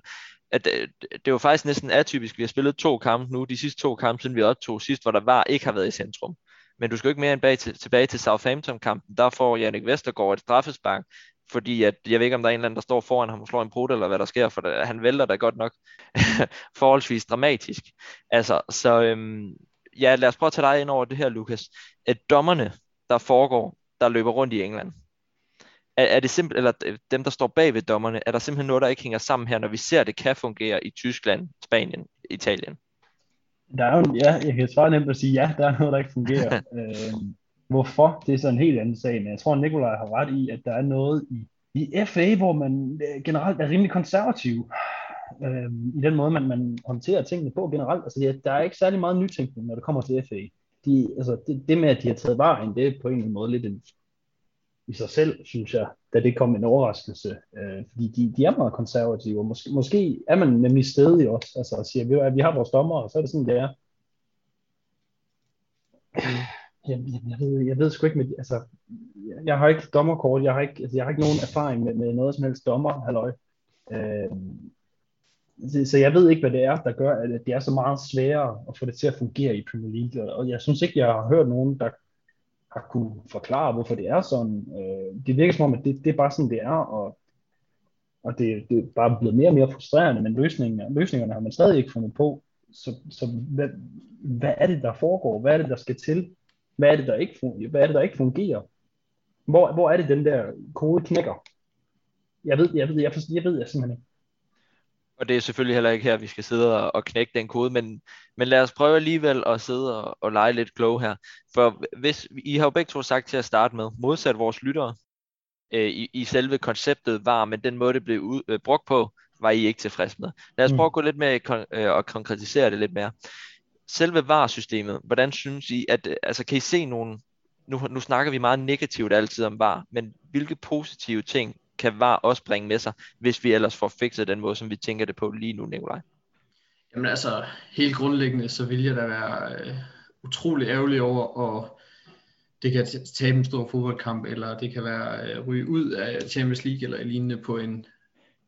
S1: at øh, det, det var faktisk næsten atypisk. Vi har spillet to kampe nu, de sidste to kampe, siden vi optog sidst, hvor der var ikke har været i centrum. Men du skal jo ikke mere end bag til, tilbage til Southampton-kampen. Der får Jannik Vestergaard et straffespark, fordi at, jeg ved ikke, om der er en eller anden, der står foran ham og slår en brud, eller hvad der sker, for det, han vælter da godt nok forholdsvis dramatisk. Altså, så øhm, ja, lad os prøve at tage dig ind over det her, Lukas. At dommerne, der foregår, der løber rundt i England, er, er det simpelt, eller dem, der står bag ved dommerne, er der simpelthen noget, der ikke hænger sammen her, når vi ser, at det kan fungere i Tyskland, Spanien, Italien?
S2: Der er jo, ja, jeg kan svare nemt at sige, ja, der er noget, der ikke fungerer. øh, hvorfor? Det er så en helt anden sag, men jeg tror, Nikolaj har ret i, at der er noget i, i FA, hvor man øh, generelt er rimelig konservativ øh, i den måde, man, man håndterer tingene på generelt. Altså, ja, der er ikke særlig meget nytænkning, når det kommer til FA. De, altså, det, det med, at de har taget vejen, det er på en eller anden måde lidt en, i sig selv, synes jeg, da det kom en overraskelse. Øh, fordi de, de er meget konservative, og måske, måske er man nemlig stedig også, altså og siger, at vi har vores dommer, og så er det sådan, det er. Mm. Jeg, jeg, jeg, ved, jeg ved sgu ikke, med, altså, jeg har ikke dommerkort, jeg har ikke, altså, jeg har ikke nogen erfaring med, med noget som helst dommer, halløj. Øh, så jeg ved ikke, hvad det er, der gør, at det er så meget sværere at få det til at fungere i Premier League. Og jeg synes ikke, jeg har hørt nogen, der har kunne forklare, hvorfor det er sådan. Øh, det virker som om, at det, det er bare sådan, det er, og, og det, det er bare blevet mere og mere frustrerende, men løsningerne, løsningerne har man stadig ikke fundet på. Så, så hvad, hvad er det, der foregår? Hvad er det, der skal til? Hvad er det, der ikke fungerer? Hvad er det, der ikke fungerer? Hvor, hvor er det, den der kode knækker? Jeg ved, jeg ved, jeg, forstår, jeg ved jeg simpelthen ikke.
S1: Og det er selvfølgelig heller ikke her, vi skal sidde og, knække den kode, men, men lad os prøve alligevel at sidde og, og lege lidt klog her. For hvis, I har jo begge to sagt til at starte med, modsat vores lyttere, øh, i, i selve konceptet var, men den måde det blev ud, øh, brugt på, var I ikke tilfreds med. Lad os mm. prøve at gå lidt mere øh, og konkretisere det lidt mere. Selve VAR-systemet, hvordan synes I, at øh, altså kan I se nogle, nu, nu snakker vi meget negativt altid om VAR, men hvilke positive ting kan VAR også bringe med sig, hvis vi ellers får fikset den måde, som vi tænker det på lige nu, Nikolaj?
S3: Jamen altså, helt grundlæggende, så vil jeg da være øh, utrolig ærgerlig over, og det kan tabe en stor fodboldkamp, eller det kan være øh, ryge ud af Champions League eller lignende på en,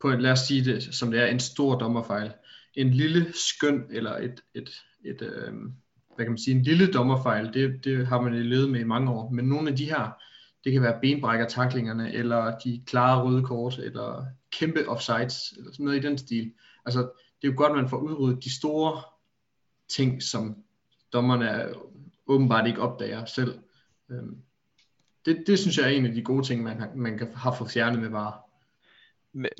S3: på en, lad os sige det, som det er, en stor dommerfejl. En lille skøn, eller et, et, et øh, hvad kan man sige, en lille dommerfejl, det, det har man levet med i mange år, men nogle af de her det kan være benbrækker-taklingerne, eller de klare røde kort, eller kæmpe offsides, eller sådan noget i den stil. Altså, det er jo godt, at man får udryddet de store ting, som dommerne åbenbart ikke opdager selv. Øh, det, det synes jeg er en af de gode ting, man har, man kan have fået fjernet med VAR.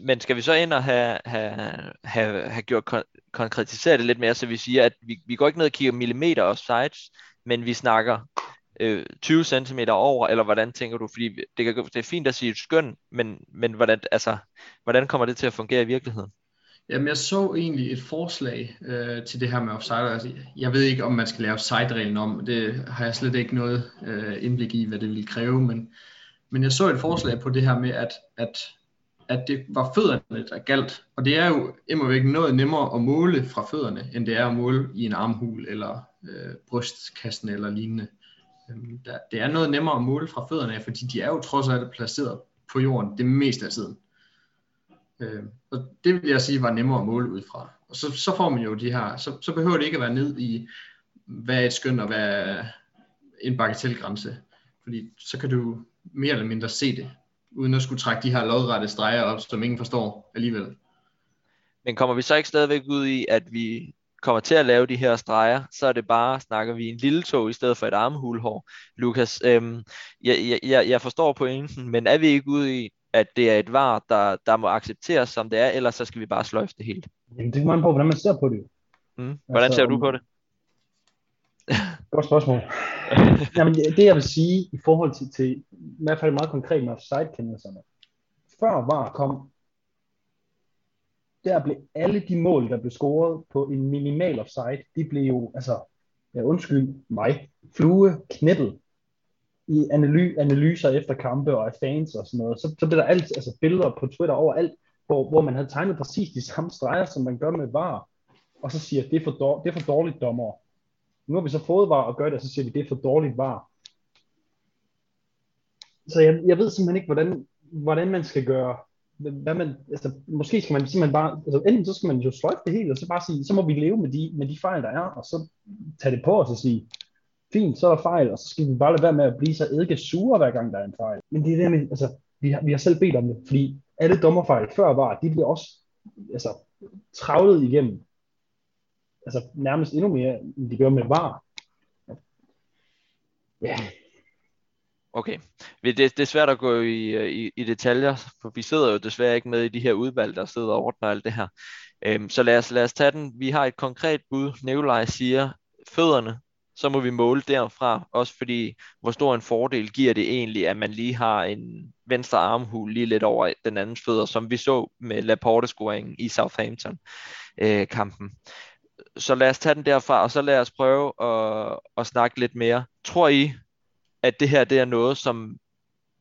S1: Men skal vi så ind og have, have, have, have gjort kon- konkretiseret det lidt mere, så vi siger, at vi, vi går ikke ned og kigger millimeter offsides, men vi snakker øh, 20 cm over, eller hvordan tænker du? Fordi det, kan, det er fint at sige et skøn, men, men hvordan, altså, hvordan kommer det til at fungere i virkeligheden?
S3: Jamen, jeg så egentlig et forslag øh, til det her med offside. Altså, jeg ved ikke, om man skal lave offside-reglen om. Det har jeg slet ikke noget øh, indblik i, hvad det vil kræve. Men, men jeg så et forslag på det her med, at, at, at det var fødderne, der galt. Og det er jo immer ikke noget nemmere at måle fra fødderne, end det er at måle i en armhul, eller øh, brystkassen, eller lignende. Øhm, der, det er noget nemmere at måle fra fødderne af, fordi de er jo trods alt placeret på jorden det meste af tiden. Øh, og det vil jeg sige var nemmere at måle ud fra. Og så, så får man jo de her, så, så behøver det ikke at være ned i, hvad er et skøn og hvad er en bagatelgrænse. Fordi så kan du mere eller mindre se det, uden at skulle trække de her lodrette streger op, som ingen forstår alligevel.
S1: Men kommer vi så ikke stadigvæk ud i, at vi kommer til at lave de her streger, så er det bare, snakker vi en lille tog i stedet for et armhulhår. Lukas, øhm, jeg, jeg, jeg forstår pointen, men er vi ikke ude i, at det er et var, der, der må accepteres som det er, eller så skal vi bare sløjfe det helt?
S2: Jamen, det kommer man på, hvordan man ser på det.
S1: Mm. Hvordan altså, ser du på det?
S2: Godt spørgsmål. Jamen, det, jeg vil sige i forhold til, til i hvert fald meget konkret med offside-kendelserne. Før VAR kom, der blev alle de mål, der blev scoret på en minimal offside, de blev jo, altså, ja, undskyld mig, flue knippet i analy, analyser efter kampe og af fans og sådan noget. Så, så blev der alt, altså billeder på Twitter overalt, hvor, hvor man havde tegnet præcis de samme streger, som man gør med VAR, og så siger, det er for, dår, det er for dårligt dommer. Nu har vi så fået VAR og gør det, og så siger vi, det er for dårligt VAR. Så jeg, jeg ved simpelthen ikke, hvordan, hvordan man skal gøre, hvad man, altså, måske skal man simpelthen bare, altså, enten så skal man jo sløjfe det hele, og så bare sige, så må vi leve med de, med de fejl, der er, og så tage det på os og sige, fint, så er der fejl, og så skal vi bare lade være med at blive så eddike sure, hver gang der er en fejl. Men det er det med, altså, vi har, vi har selv bedt om det, fordi alle dommerfejl før var, de bliver også altså, travlet igennem. Altså nærmest endnu mere, end de gør med var.
S1: Ja. Okay. Det, det er svært at gå i, øh, i, i detaljer, for vi sidder jo desværre ikke med i de her udvalg, der sidder og ordner alt det her. Øhm, så lad os, lad os tage den. Vi har et konkret bud. Nikolaj siger, fødderne så må vi måle derfra, også fordi hvor stor en fordel giver det egentlig, at man lige har en venstre armhul lige lidt over den andens fødder, som vi så med Laporte-scoringen i Southampton-kampen. Øh, så lad os tage den derfra, og så lad os prøve at, at snakke lidt mere. Tror I, at det her det er noget, som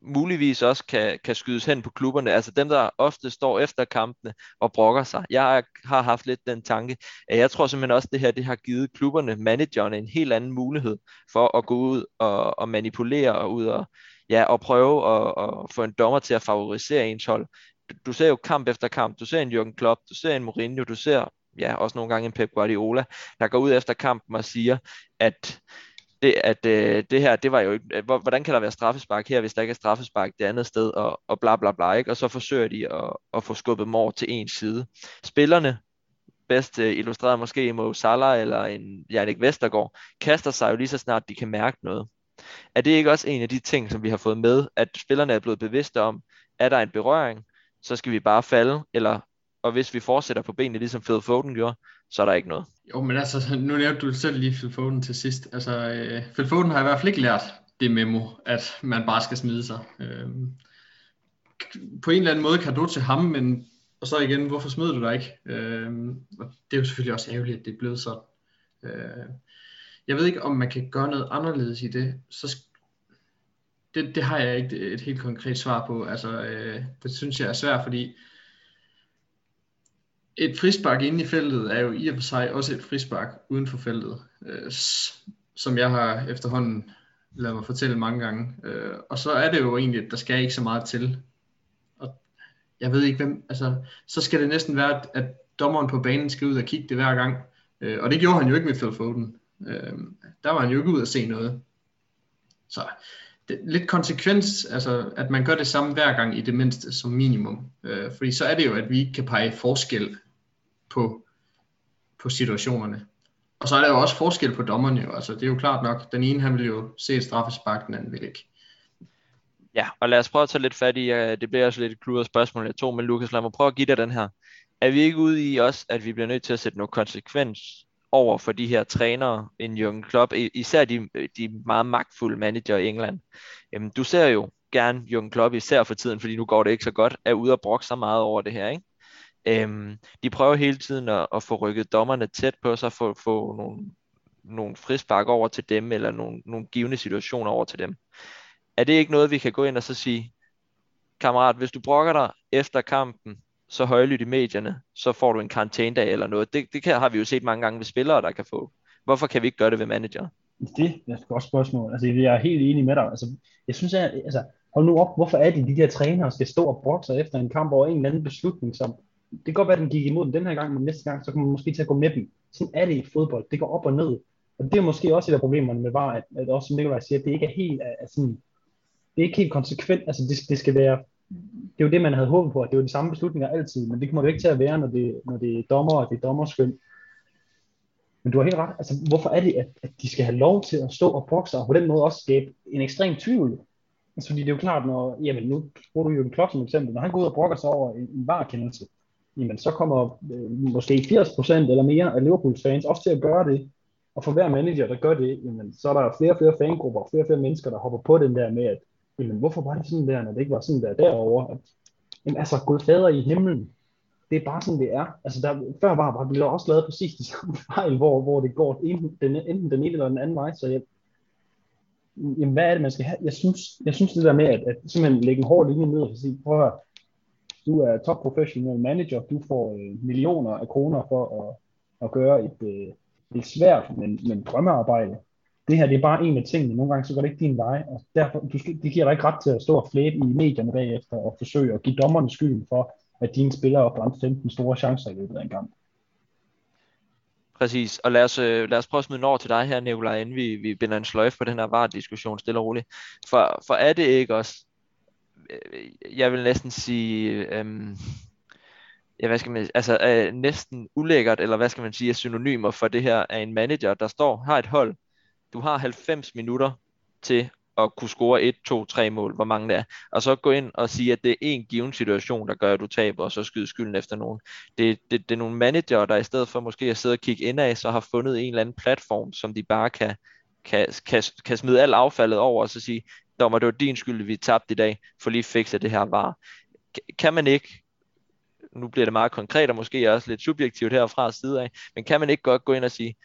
S1: muligvis også kan, kan skydes hen på klubberne, altså dem, der ofte står efter kampene og brokker sig. Jeg har haft lidt den tanke, at jeg tror simpelthen også, at det her det har givet klubberne, managerne, en helt anden mulighed for at gå ud og, og manipulere og ud og, ja, og prøve at, og få en dommer til at favorisere ens hold. Du, du ser jo kamp efter kamp, du ser en Jürgen Klopp, du ser en Mourinho, du ser ja, også nogle gange en Pep Guardiola, der går ud efter kampen og siger, at det, at øh, det her, det var jo ikke, øh, hvordan kan der være straffespark her, hvis der ikke er straffespark det andet sted, og, og bla bla bla, ikke? og så forsøger de at, at få skubbet mor til en side. Spillerne, bedst øh, illustreret måske Mo Salah eller en Jannik Vestergaard, kaster sig jo lige så snart de kan mærke noget. Er det ikke også en af de ting, som vi har fået med, at spillerne er blevet bevidste om, er der en berøring, så skal vi bare falde, eller og hvis vi fortsætter på benene, ligesom Phil Foden gjorde, så er der ikke noget.
S3: Jo, men altså, nu nævnte du selv lige Phil Foden til sidst. Altså, øh, Phil Foden har i hvert fald ikke lært det memo, at man bare skal smide sig. Øh, på en eller anden måde kan du til ham, men og så igen, hvorfor smider du dig ikke? Øh, og det er jo selvfølgelig også ærgerligt, at det er blevet sådan. Øh, jeg ved ikke, om man kan gøre noget anderledes i det. Så det, det har jeg ikke et helt konkret svar på. Altså, øh, det synes jeg er svært, fordi et frispark inde i feltet er jo i og for sig også et frispark uden for feltet, øh, som jeg har efterhånden ladet mig fortælle mange gange. Øh, og så er det jo egentlig, at der skal ikke så meget til. Og jeg ved ikke hvem, altså, så skal det næsten være, at, dommeren på banen skal ud og kigge det hver gang. Øh, og det gjorde han jo ikke med Phil Foden. Øh, der var han jo ikke ud at se noget. Så det, lidt konsekvens, altså at man gør det samme hver gang i det mindste som minimum. Øh, fordi så er det jo, at vi ikke kan pege forskel på, på situationerne. Og så er der jo også forskel på dommerne jo. Altså, det er jo klart nok, den ene han vil jo se et straffespark, den anden vil ikke.
S1: Ja, og lad os prøve at tage lidt fat i, uh, det bliver også lidt et kludret spørgsmål, jeg tog, men Lukas, lad mig prøve at give dig den her. Er vi ikke ude i også, at vi bliver nødt til at sætte noget konsekvens over for de her trænere, en Jürgen Klopp, især de, de meget magtfulde manager i England. Jamen, du ser jo gerne Jürgen Klopp, især for tiden, fordi nu går det ikke så godt, er ude og brokke så meget over det her, ikke? Øhm, de prøver hele tiden at, at få rykket dommerne tæt på sig, for at få nogle, nogle frispark over til dem, eller nogle, nogle givende situationer over til dem. Er det ikke noget, vi kan gå ind og så sige, kammerat, hvis du brokker dig efter kampen, så højlydt i medierne, så får du en karantænedag eller noget. Det, det kan, har vi jo set mange gange ved spillere, der kan få. Hvorfor kan vi ikke gøre det ved manager?
S2: Det er et godt spørgsmål. Altså, jeg er helt enig med dig. Altså, jeg synes, at, altså, hold nu op, hvorfor er det, de der trænere skal stå og brokke sig efter en kamp over en eller anden beslutning, som det kan godt være, at den gik imod den den her gang, men næste gang, så kan man måske til at gå med dem. Sådan er det i fodbold. Det går op og ned. Og det er måske også et af problemerne med VAR, at, at også som Nikolaj siger, at det ikke er helt, at, sådan, det er ikke helt konsekvent. Altså det, det skal være, det er jo det, man havde håbet på, at det var de samme beslutninger altid, men det kommer det ikke til at være, når det, når det er dommer og det er dommerskøn. Men du har helt ret. Altså, hvorfor er det, at, at de skal have lov til at stå og bokse, og på den måde også skabe en ekstrem tvivl? Altså, fordi det er jo klart, når, jamen nu bruger du jo en klok som eksempel, når han går ud og brokker sig over en, en varekendelse, jamen så kommer øh, måske 80% eller mere af Liverpools fans også til at gøre det. Og for hver manager, der gør det, jamen, så er der flere og flere fangrupper, flere og flere mennesker, der hopper på den der med, at jamen, hvorfor var det sådan der, når det ikke var sådan der derovre? At, jamen, altså, Gud fader i himlen, det er bare sådan, det er. Altså, der, før var var blev også lavet præcis de samme fejl, hvor, hvor det går enten den, enten den ene eller den anden vej, så jeg, jamen, hvad er det, man skal have? Jeg synes, jeg synes det der med, at, at simpelthen lægge en hård linje ned og sige, prøv at du er top professional manager, du får øh, millioner af kroner for at, at gøre et, øh, et svært, men, men drømmearbejde. Det her det er bare en af tingene. Nogle gange så går det ikke din vej, og derfor, du skal, det giver dig ikke ret til at stå og flæbe i medierne bagefter og forsøge at give dommerne skylden for, at dine spillere har brændt 15 store chancer i løbet af en gang.
S1: Præcis, og lad os, øh, lad os prøve at smide over til dig her, Nicolaj, inden vi, vi binder en sløjf på den her VAR-diskussion stille og roligt. For, for er det ikke også, Øh, jeg vil næsten sige, øhm, ja, hvad skal man, altså øh, næsten ulækkert, eller hvad skal man sige, er synonymer for det her af en manager, der står, har et hold, du har 90 minutter til at kunne score 1, 2, 3 mål, hvor mange det er, og så gå ind og sige, at det er en given situation, der gør, at du taber, og så skyde skylden efter nogen. Det, det, det er nogle manager, der i stedet for måske at sidde og kigge indad, så har fundet en eller anden platform, som de bare kan, kan, kan, kan smide alt affaldet over, og så sige, dommer, det var din skyld, vi tabte i dag, for lige fikse det her var. Kan man ikke, nu bliver det meget konkret, og måske også lidt subjektivt herfra side af, men kan man ikke godt gå ind og sige,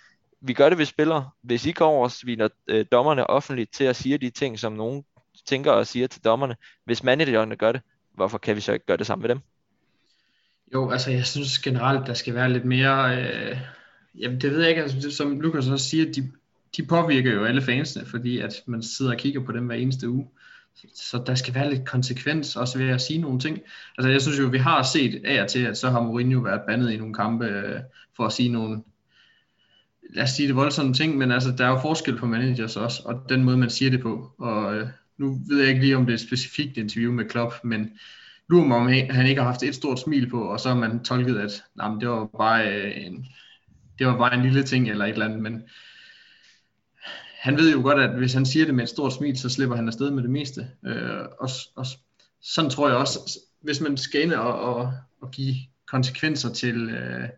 S1: vi gør det ved spillere. Hvis I kommer og sviner øh, dommerne offentligt til at sige de ting, som nogen tænker og siger til dommerne, hvis managerne gør det, hvorfor kan vi så ikke gøre det samme med dem?
S3: Jo, altså jeg synes generelt, der skal være lidt mere, øh, jamen det ved jeg ikke, altså, som Lukas også siger, de, de påvirker jo alle fansene, fordi at man sidder og kigger på dem hver eneste uge. Så der skal være lidt konsekvens også ved at sige nogle ting. Altså jeg synes jo, vi har set af og til, at så har Mourinho været bandet i nogle kampe øh, for at sige nogle lad os sige det voldsomme ting, men altså, der er jo forskel på managers også, og den måde, man siger det på. Og øh, nu ved jeg ikke lige, om det er et specifikt interview med Klopp, men lurer mig, om han ikke har haft et stort smil på, og så har man tolket, at nah, det var bare øh, en, det var bare en lille ting, eller et eller andet, men han ved jo godt, at hvis han siger det med et stort smil, så slipper han afsted med det meste. Øh, og, og sådan tror jeg også, hvis man skal ind og, og, og give konsekvenser til, øh,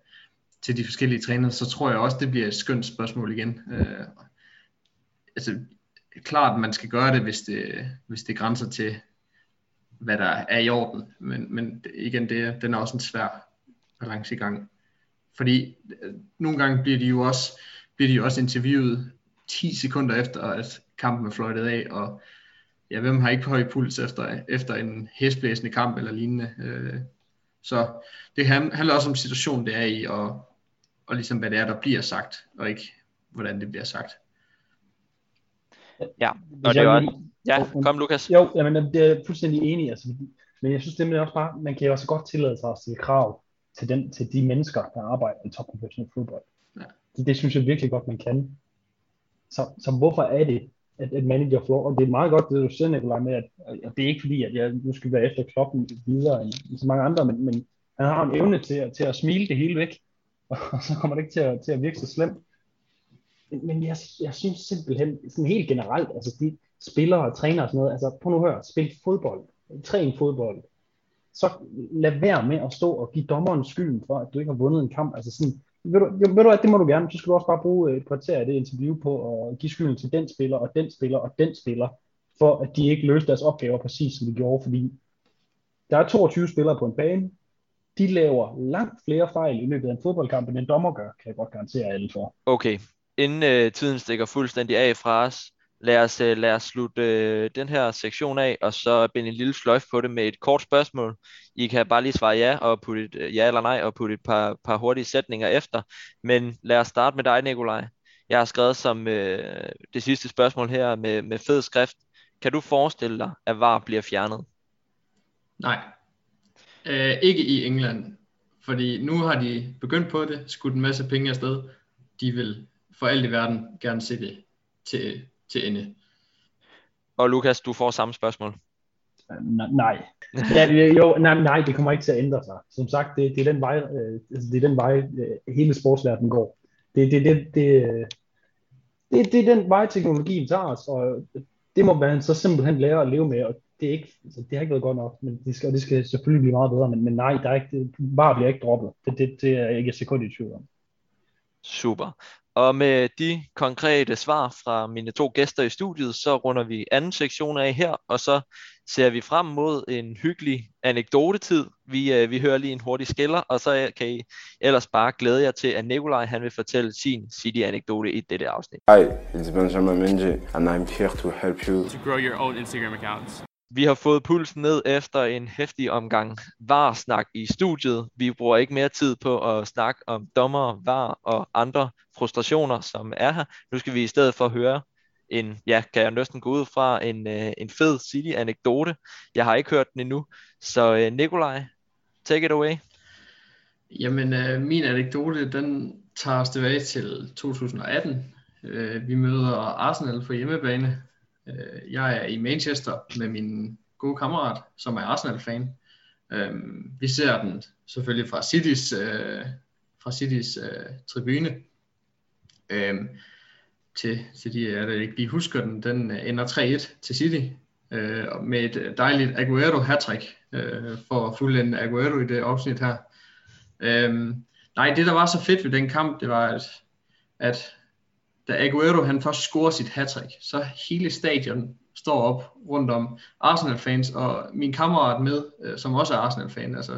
S3: til de forskellige trænere, så tror jeg også, det bliver et skønt spørgsmål igen. Øh, altså, klart, man skal gøre det, hvis det, hvis det grænser til, hvad der er i orden. Men, men igen, det, den er også en svær balancegang. Fordi øh, nogle gange bliver de jo også, bliver de jo også interviewet 10 sekunder efter, at kampen er fløjtet af, og ja, hvem har ikke høj puls efter, efter en hæsblæsende kamp eller lignende. Øh, så det handler også om situationen, det er i, og, og ligesom hvad det er, der bliver sagt, og ikke hvordan det bliver sagt.
S1: Ja, og det var... Ja, kom Lukas.
S2: Jo, jamen, det er jeg fuldstændig enig altså, men jeg synes det er også bare, man kan jo også godt tillade sig at stille krav til, den, til de mennesker, der arbejder i top professionel fodbold. Ja. Det, det synes jeg virkelig godt, man kan. Så, så hvorfor er det, at, at manager får, og det er meget godt, det du siger, Nicolaj, med, at, at det er ikke fordi, at jeg nu skal være efter klokken videre end så mange andre, men, men han har en evne til, til at smile det hele væk, og så kommer det ikke til at, til at virke så slemt. Men, men jeg, jeg synes simpelthen, sådan helt generelt, altså de spillere og træner og sådan noget, altså prøv nu at høre, spil fodbold, træn fodbold, så lad være med at stå og give dommeren skylden for, at du ikke har vundet en kamp. Altså sådan, ved du, jo, ved du at det må du gerne, så skal du også bare bruge øh, et kvarter af det interview på at give skylden til den spiller, og den spiller, og den spiller, for at de ikke løste deres opgaver præcis som de gjorde, fordi der er 22 spillere på en bane, de laver langt flere fejl i løbet af en fodboldkamp, end en dommer gør, kan jeg godt garantere alle for.
S1: Okay, inden øh, tiden stikker fuldstændig af fra os, lad os, øh, lad os slutte øh, den her sektion af, og så binde en lille sløjf på det med et kort spørgsmål. I kan bare lige svare ja, og putte et, øh, ja eller nej, og putte et par, par hurtige sætninger efter. Men lad os starte med dig, Nikolaj. Jeg har skrevet som øh, det sidste spørgsmål her med, med fed skrift. Kan du forestille dig, at VAR bliver fjernet?
S3: Nej. Øh, ikke i England. Fordi nu har de begyndt på det, skudt en masse penge afsted. De vil for alt i verden gerne se det til, til ende.
S1: Og Lukas, du får samme spørgsmål.
S2: Nej. Ja, jo, nej, nej, det kommer ikke til at ændre sig. Som sagt, det, det er den vej, øh, altså, det er den vej øh, hele sportsverdenen går. Det, det, det, det, det, det er den vej, teknologien tager os, og det må man så simpelthen lære at leve med. Og det, er ikke, altså, det har ikke været godt nok, men det skal, det skal selvfølgelig blive meget bedre, men, men nej, der er ikke, det, bare bliver ikke droppet. Det, det, det er jeg ikke et sekund i tvivl om.
S1: Super. Og med de konkrete svar fra mine to gæster i studiet, så runder vi anden sektion af her, og så ser vi frem mod en hyggelig anekdotetid. Vi, øh, vi hører lige en hurtig skiller, og så kan I ellers bare glæde jer til, at Nikolaj han vil fortælle sin City-anekdote i dette afsnit.
S4: Hi, it's Benjamin Menji, and I'm here to help you
S5: to grow your own Instagram accounts.
S1: Vi har fået pulsen ned efter en hæftig omgang var-snak i studiet. Vi bruger ikke mere tid på at snakke om dommer, var og andre frustrationer, som er her. Nu skal vi i stedet for høre en, ja, kan jeg næsten gå ud fra, en, øh, en fed City-anekdote. Jeg har ikke hørt den endnu. Så øh, Nikolaj, take it away.
S3: Jamen, øh, min anekdote, den tager os tilbage til 2018. Øh, vi møder Arsenal for hjemmebane. Øh, jeg er i Manchester med min gode kammerat, som er Arsenal-fan. Øh, vi ser den selvfølgelig fra Citys, øh, fra Citys øh, tribune. Øh, til, til de det ikke lige husker den, den øh, ender 3-1 til City, øh, med et øh, dejligt Aguero hattrick øh, for at fuldende Aguero i det afsnit her. Øh, nej, det der var så fedt ved den kamp, det var, at, at da Aguero han først scorer sit hattrick, så hele stadion står op rundt om Arsenal-fans, og min kammerat med, øh, som også er Arsenal-fan, altså,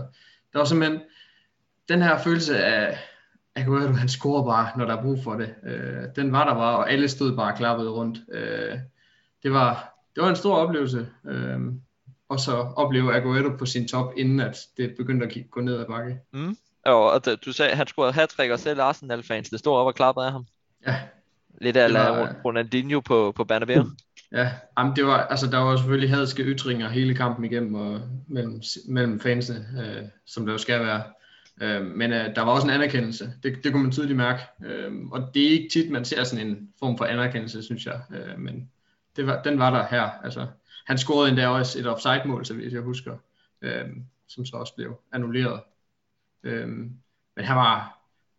S3: der var simpelthen den her følelse af, Aguero han scorer bare, når der er brug for det. Øh, den var der bare, og alle stod bare klappet rundt. Øh, det, var, det var en stor oplevelse, øh, og så opleve Aguero på sin top, inden at det begyndte at gå ned ad bakke.
S1: Mm. Og du sagde, at han scorede hat og selv Arsenal-fans, det stod op og klappede af ham.
S3: Ja,
S1: Lidt af Ronaldinho på, på Bernabeu.
S3: Ja, jamen det var, altså der var selvfølgelig hadske ytringer hele kampen igennem og mellem, mellem fansene, øh, som der jo skal være. Øh, men øh, der var også en anerkendelse, det, det kunne man tydeligt mærke. Øh, og det er ikke tit, man ser sådan en form for anerkendelse, synes jeg. Øh, men det var, den var der her. Altså, han scorede endda også et offside-mål, så hvis jeg husker, øh, som så også blev annulleret. Øh, men han var,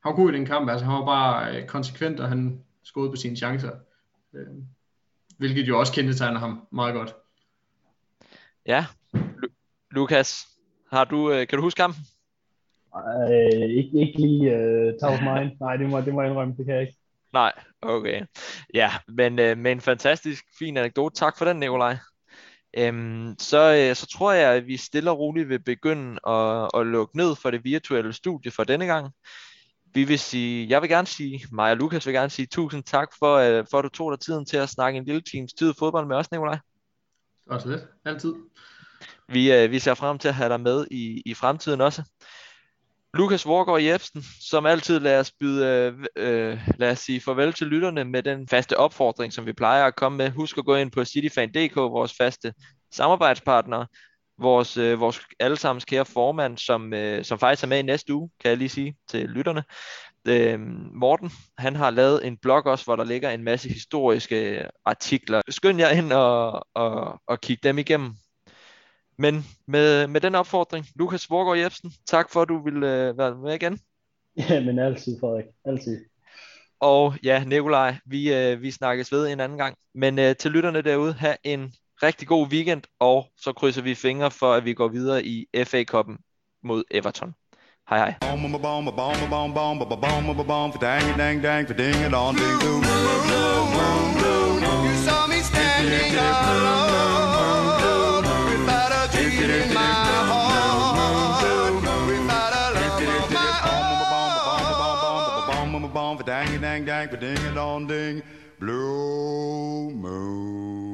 S3: han var god i den kamp, altså han var bare øh, konsekvent, og han skåret på sine chancer. Øh, hvilket jo også kendetegner ham meget godt.
S1: Ja, Lu- Lukas, har du, øh, kan du huske kampen?
S2: Øh, ikke, ikke lige uh, top of mind. Nej, det må, det må jeg indrømme, det kan jeg ikke.
S1: Nej, okay. Ja, men øh, med en fantastisk fin anekdote. Tak for den, Nikolaj. Øhm, så, øh, så tror jeg, at vi stille og roligt vil begynde at, at lukke ned for det virtuelle studie for denne gang vi vil sige, jeg vil gerne sige, mig og Lukas vil gerne sige tusind tak for, uh, for at du tog dig tiden til at snakke en lille times tid fodbold med os, Nikolaj.
S3: Også det, altid.
S1: Vi, uh, vi ser frem til at have dig med i, i fremtiden også. Lukas Vorgård Jebsen, som altid lader os byde, uh, uh, lad os sige farvel til lytterne med den faste opfordring, som vi plejer at komme med. Husk at gå ind på cityfan.dk, vores faste samarbejdspartner, vores, øh, vores allesammens kære formand, som, øh, som faktisk er med i næste uge, kan jeg lige sige til lytterne. Øh, Morten, han har lavet en blog også, hvor der ligger en masse historiske artikler. Skynd jer ind og, og, og kig dem igennem. Men med, med den opfordring, Lukas Vorgård Jebsen, tak for, at du ville øh, være med igen.
S2: Ja, men altid, Frederik. Altid.
S1: Og ja, Nikolaj, vi, øh, vi snakkes ved en anden gang. Men øh, til lytterne derude, have en rigtig god weekend, og så krydser vi fingre for, at vi går videre i FA-koppen mod Everton. Hej hej. Dang dang dang ding dong ding blue moon